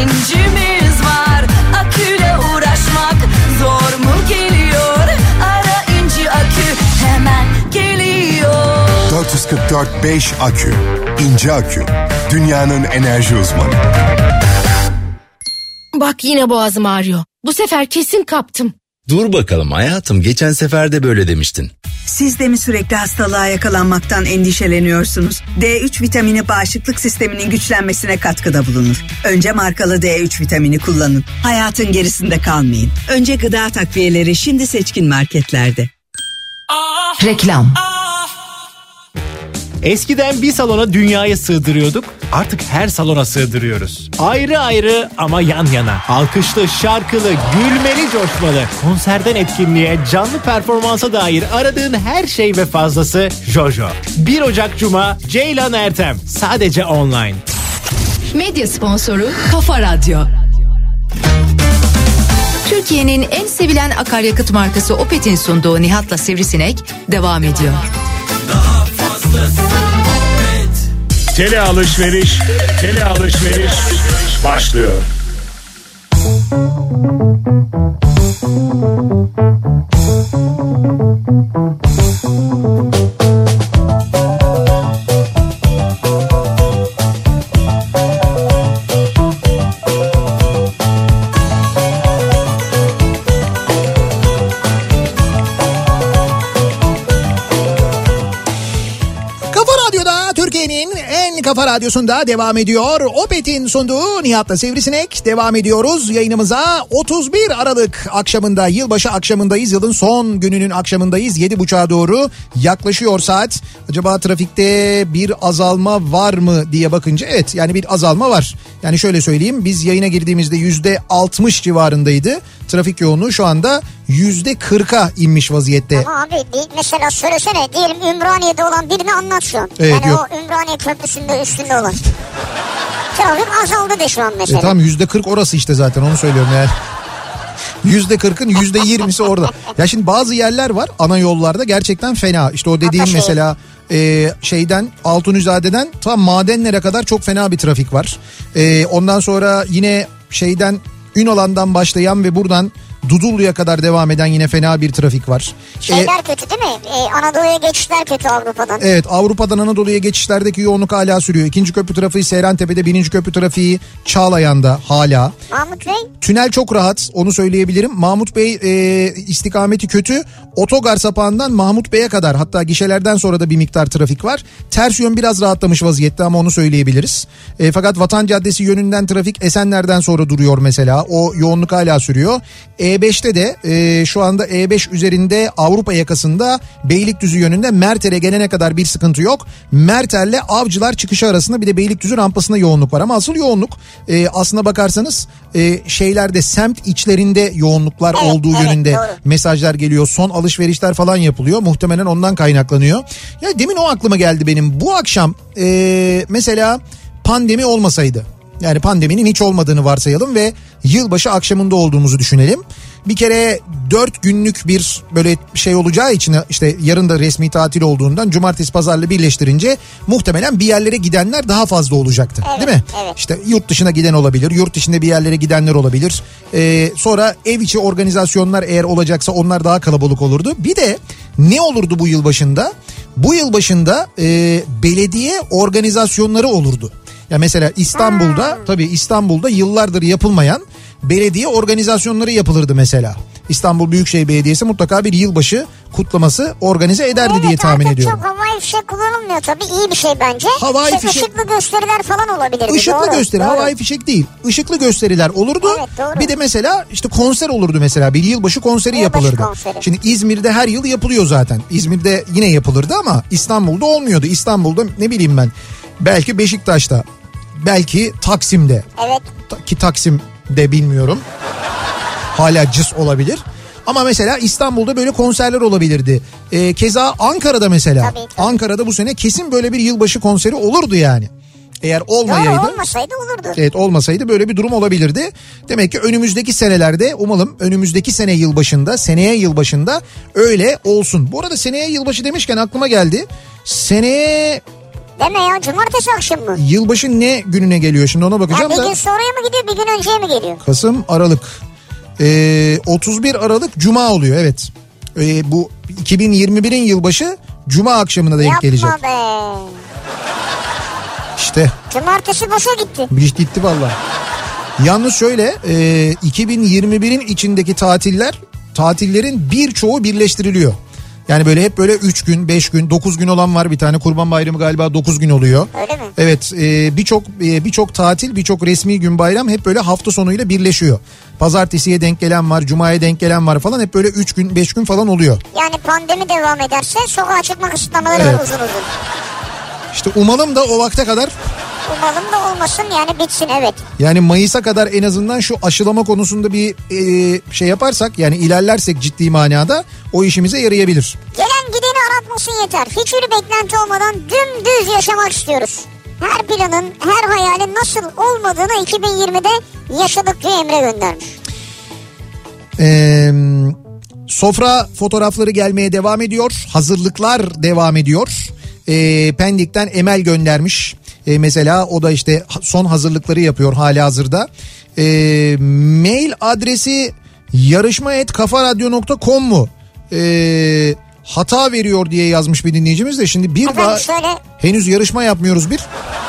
Birincimiz var Aküyle uğraşmak zor mu geliyor Ara İnci akü hemen geliyor 444 5 akü. İnce akü. Dünyanın enerji uzmanı. Bak yine boğazım ağrıyor. Bu sefer kesin kaptım. Dur bakalım hayatım geçen sefer de böyle demiştin. Siz de mi sürekli hastalığa yakalanmaktan endişeleniyorsunuz? D3 vitamini bağışıklık sisteminin güçlenmesine katkıda bulunur. Önce markalı D3 vitamini kullanın. Hayatın gerisinde kalmayın. Önce gıda takviyeleri şimdi seçkin marketlerde. Reklam Eskiden bir salona dünyayı sığdırıyorduk. Artık her salona sığdırıyoruz. Ayrı ayrı ama yan yana. Alkışlı, şarkılı, gülmeli, coşmalı. Konserden etkinliğe, canlı performansa dair aradığın her şey ve fazlası Jojo. 1 Ocak Cuma Ceylan Ertem. Sadece online. Medya sponsoru Kafa Radyo. Türkiye'nin en sevilen akaryakıt markası Opet'in sunduğu Nihat'la Sivrisinek devam ediyor. Tele alışveriş, tele alışveriş başlıyor. Kafa En kafa radyosunda devam ediyor. Opet'in sunduğu Nihat'la Sivrisinek devam ediyoruz. Yayınımıza 31 Aralık akşamında yılbaşı akşamındayız. Yılın son gününün akşamındayız. 7.30'a doğru yaklaşıyor saat. Acaba trafikte bir azalma var mı diye bakınca evet yani bir azalma var. Yani şöyle söyleyeyim biz yayına girdiğimizde %60 civarındaydı. Trafik yoğunluğu şu anda %40'a inmiş vaziyette. Ama abi mesela söylesene diyelim Ümraniye'de olan birini anlat şu an. Evet, yani yok. o Ümraniye Köprüsü'nde üstünde olan. Trafik azaldı de şu an mesela. E tamam yüzde kırk orası işte zaten onu söylüyorum yani. Yüzde kırkın yüzde yirmisi orada. Ya şimdi bazı yerler var ana yollarda gerçekten fena. İşte o dediğim Ataşehir. mesela e, şeyden Altunizade'den tam madenlere kadar çok fena bir trafik var. E, ondan sonra yine şeyden Ünalan'dan başlayan ve buradan Dudullu'ya kadar devam eden yine fena bir trafik var. E, Şeyler kötü değil mi? Ee, Anadolu'ya geçişler kötü Avrupa'dan. Evet Avrupa'dan Anadolu'ya geçişlerdeki yoğunluk hala sürüyor. İkinci köprü trafiği Seyrantepe'de, birinci köprü trafiği Çağlayan'da hala. Mahmut Bey Tünel çok rahat onu söyleyebilirim. Mahmut Bey e, istikameti kötü. Otogar sapağından Mahmut Bey'e kadar hatta gişelerden sonra da bir miktar trafik var. Ters yön biraz rahatlamış vaziyette ama onu söyleyebiliriz. E, fakat Vatan Caddesi yönünden trafik Esenler'den sonra duruyor mesela. O yoğunluk hala sürüyor. E5'te de e, şu anda E5 üzerinde Avrupa yakasında Beylikdüzü yönünde Merter'e gelene kadar bir sıkıntı yok. Merter'le Avcılar çıkışı arasında bir de Beylikdüzü rampasında yoğunluk var. Ama asıl yoğunluk e, aslına bakarsanız e, şeylerde semt içlerinde yoğunluklar Evet, olduğu evet, yönünde doğru. mesajlar geliyor. Son alışverişler falan yapılıyor. Muhtemelen ondan kaynaklanıyor. Ya demin o aklıma geldi benim. Bu akşam e, mesela pandemi olmasaydı yani pandeminin hiç olmadığını varsayalım ve yılbaşı akşamında olduğumuzu düşünelim. Bir kere dört günlük bir böyle şey olacağı için işte yarın da resmi tatil olduğundan cumartesi pazarla birleştirince muhtemelen bir yerlere gidenler daha fazla olacaktı. Evet, değil mi? evet. İşte yurt dışına giden olabilir, yurt dışında bir yerlere gidenler olabilir. Ee, sonra ev içi organizasyonlar eğer olacaksa onlar daha kalabalık olurdu. Bir de ne olurdu bu yıl başında? Bu yıl başında e, belediye organizasyonları olurdu. Ya mesela İstanbul'da tabii İstanbul'da yıllardır yapılmayan belediye organizasyonları yapılırdı mesela. İstanbul Büyükşehir Belediyesi mutlaka bir yılbaşı kutlaması organize ederdi diye tahmin artık ediyorum. çok havai fişek kullanılmıyor tabii iyi bir şey bence. Havai İşte fişek- ışıklı gösteriler falan olabilirdi. Işıklı doğru, gösteri doğru. havai fişek değil. Işıklı gösteriler olurdu. Evet, doğru. bir de mesela işte konser olurdu mesela bir yılbaşı konseri Yılbaşı yapılırdı. konseri. Şimdi İzmir'de her yıl yapılıyor zaten. İzmir'de yine yapılırdı ama İstanbul'da olmuyordu. İstanbul'da ne bileyim ben belki Beşiktaş'ta belki Taksim'de Evet. Ki Taksim'de bilmiyorum. Hala cız olabilir. Ama mesela İstanbul'da böyle konserler olabilirdi. Ee, keza Ankara'da mesela. Ankara'da bu sene kesin böyle bir yılbaşı konseri olurdu yani. Eğer olmayaydı. Doğru olmasaydı olurdu. Evet olmasaydı böyle bir durum olabilirdi. Demek ki önümüzdeki senelerde umalım önümüzdeki sene yılbaşında seneye yılbaşında öyle olsun. Bu arada seneye yılbaşı demişken aklıma geldi. Seneye Deme ya cumartesi akşam mı? yılbaşı ne gününe geliyor şimdi ona bakacağım bir da. gün sonraya mı gidiyor bir gün önceye mi geliyor? Kasım Aralık. Ee, 31 Aralık Cuma oluyor evet. Ee, bu 2021'in yılbaşı Cuma akşamına denk Yapma gelecek. be. İşte Cumartesi boşa gitti. bir iş gitti valla. Yalnız şöyle e, 2021'in içindeki tatiller tatillerin birçoğu birleştiriliyor. Yani böyle hep böyle 3 gün, 5 gün, 9 gün olan var bir tane. Kurban Bayramı galiba 9 gün oluyor. Öyle mi? Evet, e, birçok e, birçok tatil, birçok resmi gün bayram hep böyle hafta sonuyla birleşiyor. Pazartesiye denk gelen var, cumaya denk gelen var falan hep böyle 3 gün, 5 gün falan oluyor. Yani pandemi devam ederse sokağa çıkma kısıtlamaları Evet. var uzun uzun. İşte umalım da o vakte kadar Umalım da olmasın yani bitsin evet. yani Mayıs'a kadar en azından şu aşılama konusunda bir e, şey yaparsak yani ilerlersek ciddi manada o işimize yarayabilir. Gelen gideni aratmasın yeter. Hiçbir beklenti olmadan dümdüz yaşamak istiyoruz. Her planın, her hayalin nasıl olmadığını 2020'de yaşadık diye Emre göndermiş. Ee, sofra fotoğrafları gelmeye devam ediyor. Hazırlıklar devam ediyor. Ee, Pendik'ten Emel göndermiş. Ee, mesela o da işte son hazırlıkları yapıyor hali hazırda. Ee, mail adresi yarışma.kafaradyo.com mu? Ee, hata veriyor diye yazmış bir dinleyicimiz de şimdi bir Efendim daha şöyle henüz yarışma yapmıyoruz bir.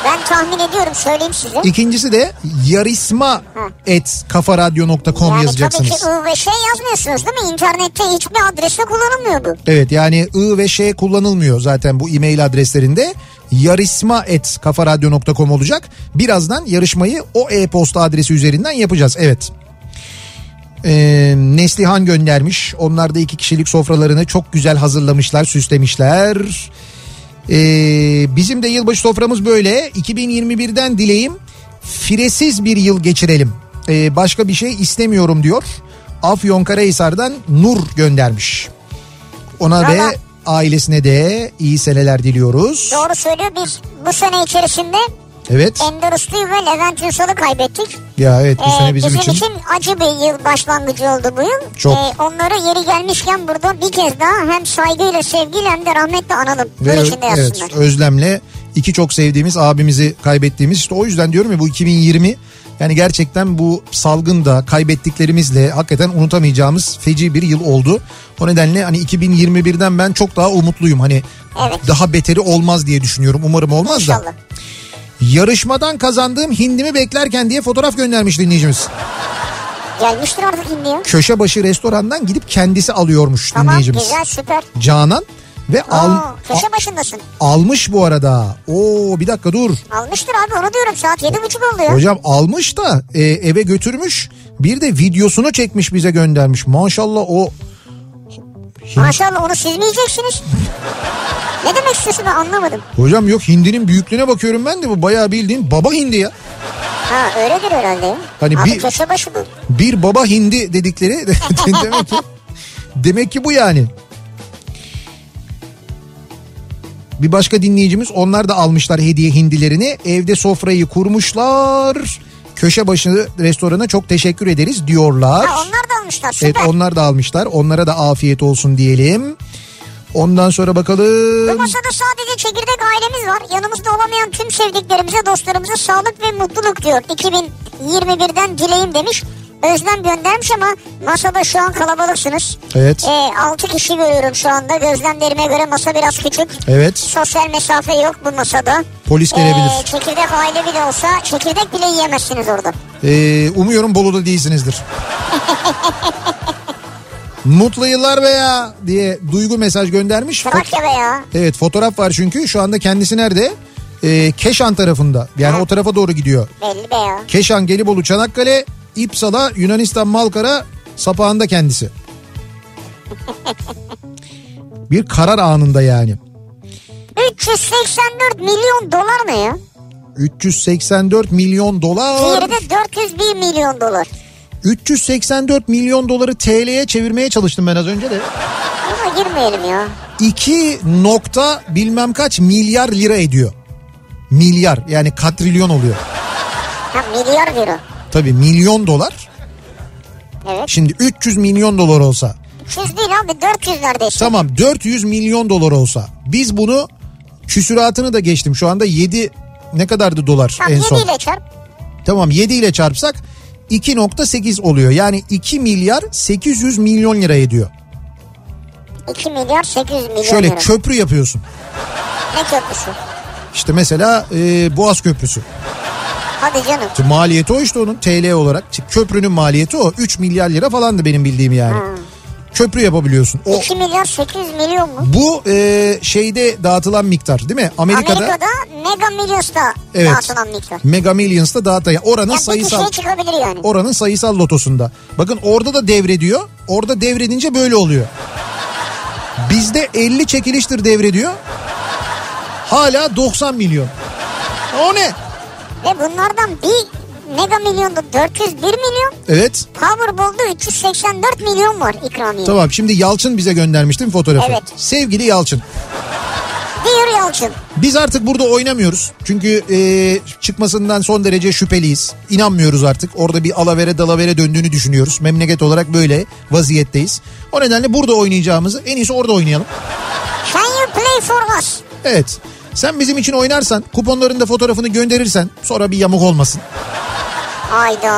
ben tahmin ediyorum söyleyeyim size. İkincisi de yarisma et kafaradyo.com yani yazacaksınız. tabii ki I ve şey yazmıyorsunuz değil mi? İnternette hiçbir adreste kullanılmıyor bu. Evet yani I ve Ş kullanılmıyor zaten bu e-mail adreslerinde. Yarisma.kafaradyo.com olacak. Birazdan yarışmayı o e-posta adresi üzerinden yapacağız. Evet. Ee, Neslihan göndermiş. Onlar da iki kişilik sofralarını çok güzel hazırlamışlar, süslemişler. Ee, bizim de yılbaşı soframız böyle. 2021'den dileğim firesiz bir yıl geçirelim. Ee, başka bir şey istemiyorum diyor. Afyonkarahisar'dan Nur göndermiş. Ona ve Valla. Ailesine de iyi seneler diliyoruz. Doğru söylüyor biz bu sene içerisinde Evet. Ender Uslu'yu ve Levent Ünsal'ı kaybettik. Ya evet bu Ee, sene bizim, için. acı bir yıl başlangıcı oldu bu yıl. Çok. Ee, onları yeri gelmişken burada bir kez daha hem saygıyla sevgiyle hem de rahmetle analım. Ve Ve içinde evet, özlemle iki çok sevdiğimiz abimizi kaybettiğimiz işte o yüzden diyorum ya bu 2020 yani gerçekten bu salgında kaybettiklerimizle hakikaten unutamayacağımız feci bir yıl oldu. O nedenle hani 2021'den ben çok daha umutluyum. Hani Evet. daha beteri olmaz diye düşünüyorum. Umarım olmaz da. İnşallah. Yarışmadan kazandığım hindimi beklerken diye fotoğraf göndermiş dinleyicimiz. Gelmiştir artık indiyor. Köşe başı restorandan gidip kendisi alıyormuş Tamam dinleyicimiz. güzel süper. Canan ve al, Oo, köşe başındasın. almış bu arada. Oo bir dakika dur. Almıştır abi onu diyorum saat yedi buçuk oldu ya. Hocam almış da e, eve götürmüş. Bir de videosunu çekmiş bize göndermiş. Maşallah o Maşallah onu siz mi yiyeceksiniz? ne demek istiyorsun ben anlamadım. hocam yok hindinin büyüklüğüne bakıyorum ben de bu bayağı bildiğin baba hindi ya. Ha öyledir herhalde. Hani abi bir- köşe başı bu. Bir baba hindi dedikleri demek ki demek ki bu yani. Bir başka dinleyicimiz onlar da almışlar hediye hindilerini. Evde sofrayı kurmuşlar. Köşe başı restorana çok teşekkür ederiz diyorlar. Ha, onlar da almışlar süper. Evet onlar da almışlar. Onlara da afiyet olsun diyelim. Ondan sonra Bu bakalım. masada sadece çekirdek ailemiz var. Yanımızda olamayan tüm sevdiklerimize, dostlarımıza sağlık ve mutluluk diyor. 2021'den dileğim demiş. Özlem göndermiş ama masada şu an kalabalıksınız. Evet. Ee, 6 kişi görüyorum şu anda. Gözlemlerime göre masa biraz küçük. Evet. Sosyal mesafe yok bu masada. Polis gelebilir. Ee, çekirdek aile bile olsa çekirdek bile yiyemezsiniz orada. Ee, umuyorum Bolu'da değilsinizdir. Mutlu yıllar be ya diye duygu mesaj göndermiş. Trakya be ya. evet fotoğraf var çünkü şu anda kendisi nerede? Ee, Keşan tarafında yani o tarafa doğru gidiyor. Belli be ya. Keşan, Gelibolu, Çanakkale, İpsala, Yunanistan, Malkara sapağında kendisi. Bir karar anında yani. 384 milyon dolar ne ya? 384 milyon dolar. Diğeri de 401 milyon dolar. 384 milyon doları TL'ye çevirmeye çalıştım ben az önce de. Ama girmeyelim ya. 2 nokta bilmem kaç milyar lira ediyor. Milyar yani katrilyon oluyor. Ha milyar euro. Tabii milyon dolar. Evet. Şimdi 300 milyon dolar olsa 300 değil abi 400 neredeyse. tamam 400 milyon dolar olsa biz bunu küsuratını da geçtim şu anda 7 ne kadardı dolar Tamam en 7 son? ile çarp. Tamam 7 ile çarpsak 2.8 oluyor. Yani 2 milyar 800 milyon lira ediyor. 2 milyar 800 milyon Şöyle lira. köprü yapıyorsun. Ne köprüsü? İşte mesela e, Boğaz Köprüsü. Hadi canım. İşte maliyeti o işte onun TL olarak. Köprünün maliyeti o. 3 milyar lira falandı benim bildiğim yani. Köprü yapabiliyorsun. O 2 milyar 800 milyon mu? bu e, şeyde dağıtılan miktar değil mi? Amerika'da, Amerika'da Mega Millions'ta Evet. dağıtılan miktar. Mega Millions'ta dağıtıyor. Oranın Ya sayısal kişiye çıkabilir yani. oranın sayısal lotosunda. Bakın orada da devrediyor. Orada devredince böyle oluyor. Bizde 50 çekiliştir devrediyor. Hala 90 milyon. O ne? Ve bunlardan bir Mega Milyon'da 401 milyon. Evet. Powerball'da 384 milyon var ikramiye. Tamam şimdi Yalçın bize göndermişti mi fotoğrafı? Evet. Sevgili Yalçın. Diyor Yalçın. Biz artık burada oynamıyoruz. Çünkü e, çıkmasından son derece şüpheliyiz. İnanmıyoruz artık. Orada bir alavere dalavere döndüğünü düşünüyoruz. Memleket olarak böyle vaziyetteyiz. O nedenle burada oynayacağımızı en iyisi orada oynayalım. Can you play for us? Evet. Sen bizim için oynarsan kuponların da fotoğrafını gönderirsen sonra bir yamuk olmasın. Hayda.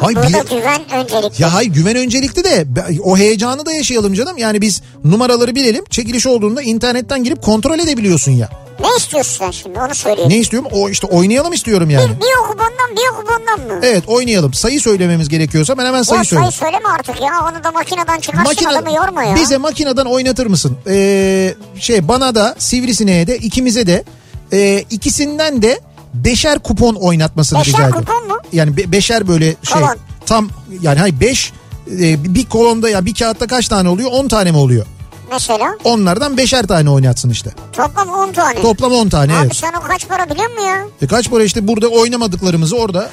Hay Burada bile- güven öncelikli. Ya hayır güven öncelikli de o heyecanı da yaşayalım canım. Yani biz numaraları bilelim. Çekiliş olduğunda internetten girip kontrol edebiliyorsun ya. Ne istiyorsun sen şimdi onu söyleyelim. Ne istiyorum? O işte oynayalım istiyorum yani. Bir, bir okubandan bir okubandan mı? Evet oynayalım. Sayı söylememiz gerekiyorsa ben hemen sayı ya söyleyeyim. sayı söyleme artık ya. Onu da makineden çıkarsın Makine- adamı yorma ya. Bize makineden oynatır mısın? Ee, şey bana da sivrisineğe de ikimize de e, ikisinden de beşer kupon oynatmasını Beşer rica ediyorum. kupon mu? Yani be- beşer böyle şey Kolon. tam yani hayır beş e, bir kolonda ya bir kağıtta kaç tane oluyor? 10 tane mi oluyor? Mesela Onlardan beşer tane oynatsın işte. toplam 10 tane. Toplam 10 tane Abi evet. sen o kaç para biliyor musun ya? E kaç para işte burada oynamadıklarımızı orada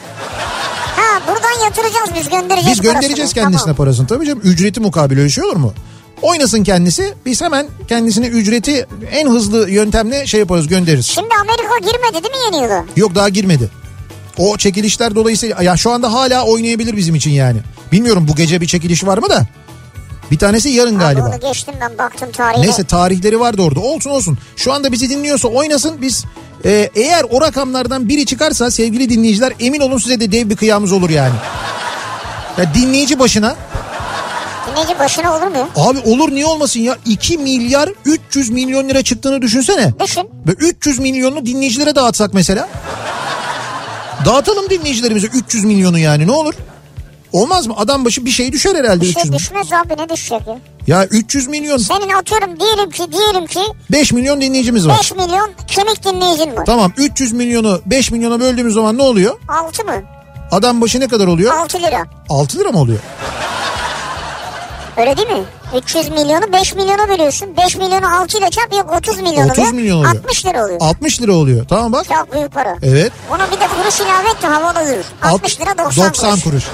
Ha buradan yatıracağız biz göndereceğiz biz göndereceğiz parasını. kendisine Tamam. parasını tabii canım. Ücreti mukabil öyle şey olur mu? Oynasın kendisi biz hemen kendisine ücreti en hızlı yöntemle şey yaparız göndeririz. Şimdi Amerika girmedi değil mi yeni yıla? Yok daha girmedi. O çekilişler dolayısıyla ya şu anda hala oynayabilir bizim için yani. Bilmiyorum bu gece bir çekiliş var mı da. Bir tanesi yarın galiba. Onu geçtim ben baktım tarihine. Neyse tarihleri vardı orada. Olsun olsun. Şu anda bizi dinliyorsa oynasın. Biz e, eğer o rakamlardan biri çıkarsa sevgili dinleyiciler emin olun size de dev bir kıyamız olur yani. Ya dinleyici başına Dinleyici başına olur mu? abi olur niye olmasın ya 2 milyar 300 milyon lira çıktığını düşünsene. Düşün. Ve 300 milyonunu dinleyicilere dağıtsak mesela. Dağıtalım dinleyicilerimize 300 milyonu yani ne olur? Olmaz mı? Adam başı bir şey düşer herhalde Bir 300 şey milyon. düşmez abi ne düşecek ya? Ya 300 milyon Senin atıyorum diyelim ki diyelim ki 5 milyon dinleyicimiz var. 5 milyon kemik dinleyicin var. Tamam 300 milyonu 5 milyona böldüğümüz zaman ne oluyor? 6 mı? Adam başı ne kadar oluyor? 6 lira. 6 lira mı oluyor? Öyle değil mi? 300 milyonu 5 milyona bölüyorsun. 5 milyonu 6 ile çarp yok 30 milyon 30 oluyor. milyon oluyor. 60 lira oluyor. 60 lira oluyor. Tamam bak. Çok büyük para. Evet. Buna bir de kuruş ilave et de havalı yürür. 60 lira 90, 90 kuruş.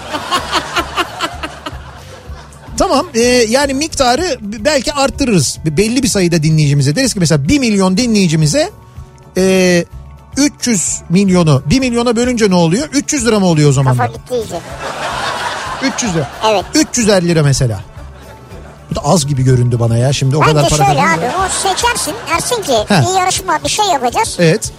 tamam e, yani miktarı belki arttırırız. Belli bir sayıda dinleyicimize deriz ki mesela 1 milyon dinleyicimize e, 300 milyonu 1 milyona bölünce ne oluyor? 300 lira mı oluyor o zaman? Kafa gitti iyice. 300 lira. Evet. 350 lira mesela. Bu da az gibi göründü bana ya şimdi o kadar Bence para şöyle abi o seçersin dersin ki He. bir yarışma bir şey yapacağız. Evet.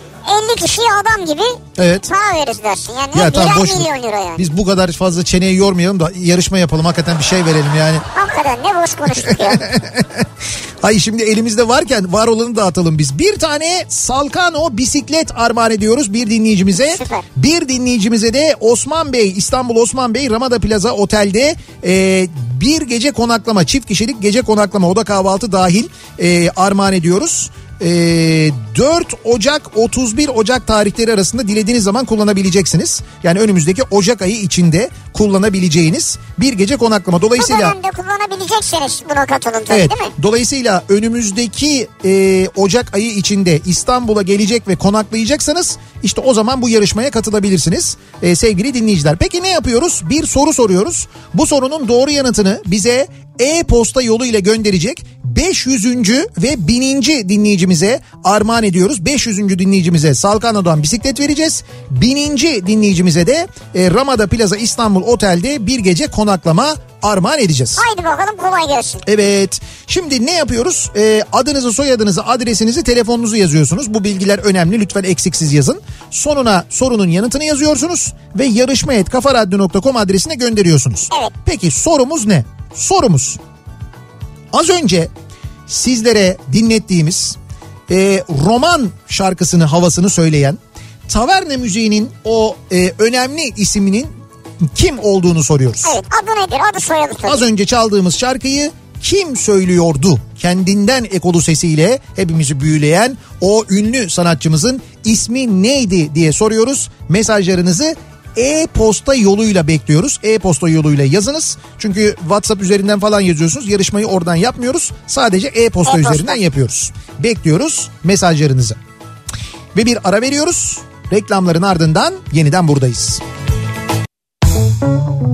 50 kişiye adam gibi Evet. para veririz dersin. Yani Ya tamam boş milyon lira yani. Biz bu kadar fazla çeneyi yormayalım da yarışma yapalım hakikaten bir şey verelim yani. Hakikaten ne boş konuştuk ya. Hayır şimdi elimizde varken var olanı dağıtalım biz. Bir tane Salkano bisiklet armağan ediyoruz bir dinleyicimize. Süper. Bir dinleyicimize de Osman Bey İstanbul Osman Bey Ramada Plaza Otel'de e, bir gece konaklama çift kişilik gece konaklama oda kahvaltı dahil e, armağan ediyoruz. E, 4 Ocak 31 Ocak tarihleri arasında dilediğiniz zaman kullanabileceksiniz. Yani önümüzdeki Ocak ayı içinde kullanabileceğiniz bir gece konaklama. Bu Dolayısıyla dönemde kullanabilecekseniz buna katılın tabii Evet. değil mi? Dolayısıyla önümüzdeki e, Ocak ayı içinde İstanbul'a gelecek ve konaklayacaksanız işte o zaman bu yarışmaya katılabilirsiniz e, sevgili dinleyiciler. Peki ne yapıyoruz? Bir soru soruyoruz. Bu sorunun doğru yanıtını bize e-posta yoluyla gönderecek 500. ve 1000. dinleyicimize armağan ediyoruz. 500. dinleyicimize Salkano'dan bisiklet vereceğiz. 1000. dinleyicimize de e, Ramada Plaza İstanbul Otel'de bir gece konaklama armağan edeceğiz. Haydi bakalım kolay gelsin. Evet. Şimdi ne yapıyoruz? Ee, adınızı, soyadınızı, adresinizi, telefonunuzu yazıyorsunuz. Bu bilgiler önemli. Lütfen eksiksiz yazın. Sonuna sorunun yanıtını yazıyorsunuz ve yarışma.kafaradyo.com adresine gönderiyorsunuz. Evet. Peki sorumuz ne? Sorumuz. Az önce sizlere dinlettiğimiz e, roman şarkısını havasını söyleyen Taverne müziğinin o e, önemli isminin kim olduğunu soruyoruz. Evet adı nedir adı soyadı. Az önce çaldığımız şarkıyı kim söylüyordu? Kendinden ekolu sesiyle hepimizi büyüleyen o ünlü sanatçımızın ismi neydi diye soruyoruz. Mesajlarınızı e-posta yoluyla bekliyoruz. E-posta yoluyla yazınız. Çünkü WhatsApp üzerinden falan yazıyorsunuz. Yarışmayı oradan yapmıyoruz. Sadece e-posta E-posta. üzerinden yapıyoruz. Bekliyoruz mesajlarınızı. Ve bir ara veriyoruz. Reklamların ardından yeniden buradayız. Kafa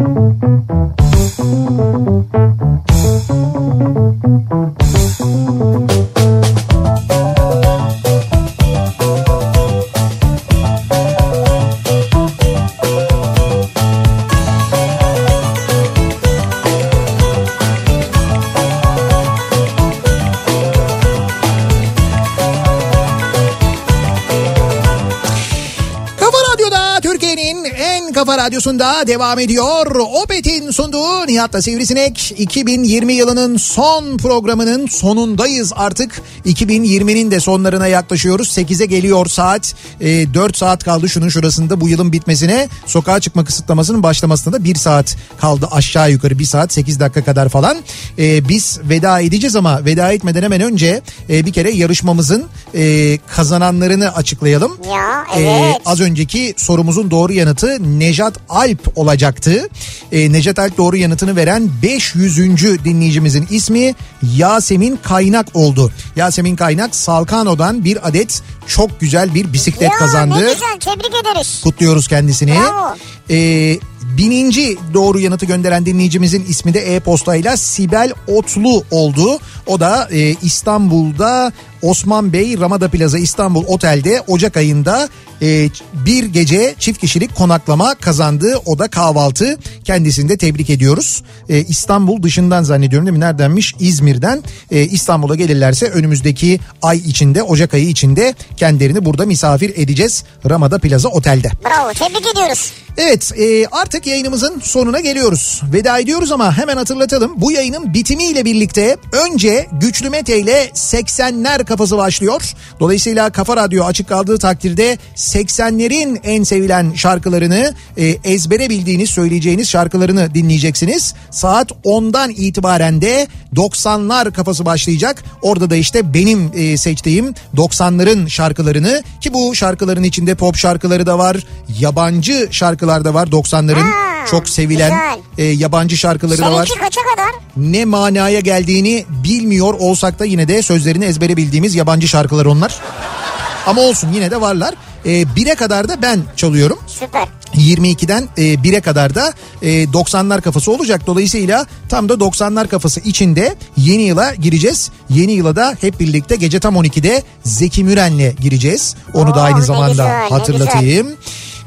radyosunda devam ediyor. Opet'in sunduğu Nihat'la Sivrisinek 2020 yılının son programının sonundayız artık. 2020'nin de sonlarına yaklaşıyoruz. 8'e geliyor saat. E, 4 saat kaldı şunun şurasında bu yılın bitmesine. Sokağa çıkma kısıtlamasının başlamasına da 1 saat kaldı aşağı yukarı 1 saat 8 dakika kadar falan. E, biz veda edeceğiz ama veda etmeden hemen önce e, bir kere yarışmamızın e, kazananlarını açıklayalım. Ya Ee, evet. az önceki sorumuzun doğru yanıtı Nejat Alp olacaktı. Ee, Nejat Alp doğru yanıtını veren 500. dinleyicimizin ismi Yasemin Kaynak oldu. Yasemin Kaynak Salkano'dan bir adet çok güzel bir bisiklet ya kazandı. ne güzel tebrik ederiz. Kutluyoruz kendisini. Bravo. Ee, bininci doğru yanıtı gönderen dinleyicimizin ismi de e-postayla Sibel Otlu oldu. O da e, İstanbul'da Osman Bey Ramada Plaza İstanbul Otel'de Ocak ayında e, bir gece çift kişilik konaklama kazandı. O da kahvaltı. Kendisini de tebrik ediyoruz. E, İstanbul dışından zannediyorum değil mi? Neredenmiş? İzmir'den e, İstanbul'a gelirlerse önümüzdeki ay içinde Ocak ayı içinde kendilerini burada misafir edeceğiz. Ramada Plaza Otel'de. Bravo tebrik ediyoruz. Evet e, artık yayınımızın sonuna geliyoruz. Veda ediyoruz ama hemen hatırlatalım. Bu yayının bitimiyle birlikte önce Güçlü Mete ile 80'ler kafası başlıyor. Dolayısıyla Kafa Radyo açık kaldığı takdirde 80'lerin en sevilen şarkılarını e, ezbere bildiğiniz söyleyeceğiniz şarkılarını dinleyeceksiniz. Saat 10'dan itibaren de 90'lar kafası başlayacak. Orada da işte benim e, seçtiğim 90'ların şarkılarını ki bu şarkıların içinde pop şarkıları da var. Yabancı şarkılar da var 90'ların çok sevilen e, yabancı şarkıları da var. Seninki kaça kadar? Ne manaya geldiğini bilmiyor olsak da yine de sözlerini ezbere bildiğimiz yabancı şarkılar onlar. Ama olsun yine de varlar. E, 1'e kadar da ben çalıyorum. Süper. 22'den e, 1'e kadar da e, 90'lar kafası olacak. Dolayısıyla tam da 90'lar kafası içinde yeni yıla gireceğiz. Yeni yıla da hep birlikte gece tam 12'de Zeki Müren'le gireceğiz. Onu da Oo, aynı ne zamanda güzel, hatırlatayım. Ve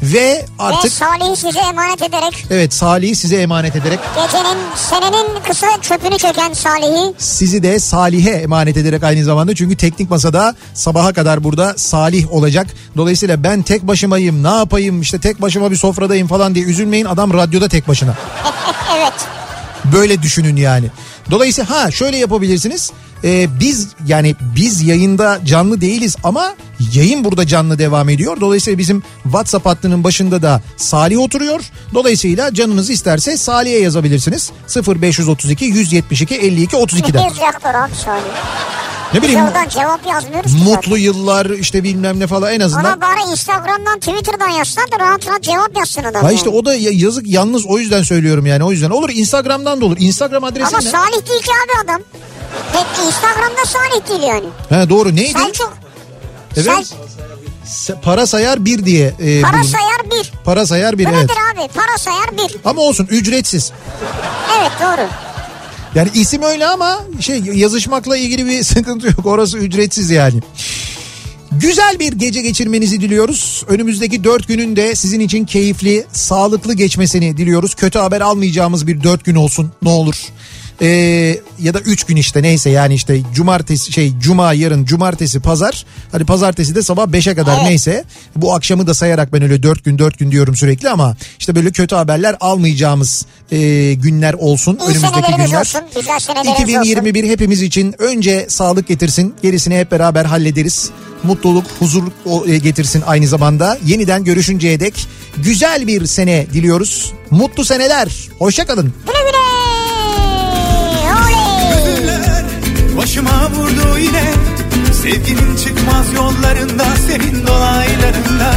Ve artık Salih'i size emanet ederek evet Salih'i size emanet ederek gecenin senenin kısa çöpünü çeken Salih'i sizi de Salih'e emanet ederek aynı zamanda çünkü teknik masada sabaha kadar burada Salih olacak. Dolayısıyla ben tek başımayım ne yapayım işte tek başıma bir sofradayım falan diye üzülmeyin adam radyoda tek başına. evet. Böyle düşünün yani. Dolayısıyla ha şöyle yapabilirsiniz. Ee, biz yani biz yayında canlı değiliz ama yayın burada canlı devam ediyor. Dolayısıyla bizim WhatsApp hattının başında da Salih oturuyor. Dolayısıyla canınız isterse Salih'e yazabilirsiniz. 0532 172 52 32'den. Yazacaktır abi Salih. Ne bileyim cevap yazmıyoruz ki zaten. mutlu yıllar işte bilmem ne falan en azından. Ona bari Instagram'dan Twitter'dan yazsan da rahat rahat cevap yazsın adam. Ha işte o da ya- yazık yalnız o yüzden söylüyorum yani o yüzden. Olur Instagram'dan da olur. Instagram adresi Ama ne? Salih değil ki abi adam. Pek Instagram'da Salih değil yani. Ha doğru neydi? Selçuk. Evet. Sel- Se- Para sayar bir diye. e, para bulun- sayar bir. Para sayar bir Bu evet. abi? Para sayar bir. Ama olsun ücretsiz. Evet doğru. Yani isim öyle ama şey yazışmakla ilgili bir sıkıntı yok. Orası ücretsiz yani. Güzel bir gece geçirmenizi diliyoruz. Önümüzdeki dört günün de sizin için keyifli, sağlıklı geçmesini diliyoruz. Kötü haber almayacağımız bir dört gün olsun ne olur. Ee, ya da üç gün işte neyse yani işte cumartesi şey cuma yarın cumartesi pazar hadi pazartesi de sabah beşe kadar neyse bu akşamı da sayarak ben öyle dört gün dört gün diyorum sürekli ama işte böyle kötü haberler almayacağımız e, günler olsun İyi önümüzdeki günler. olsun. Güzel senelerimiz olsun. 2021 hepimiz için önce sağlık getirsin. Gerisini hep beraber hallederiz. Mutluluk, huzur e, getirsin aynı zamanda. Yeniden görüşünceye dek güzel bir sene diliyoruz. Mutlu seneler. Hoşçakalın. Güle güle. Başıma vurdu yine. Sevginin çıkmaz yollarında Senin dolaylarında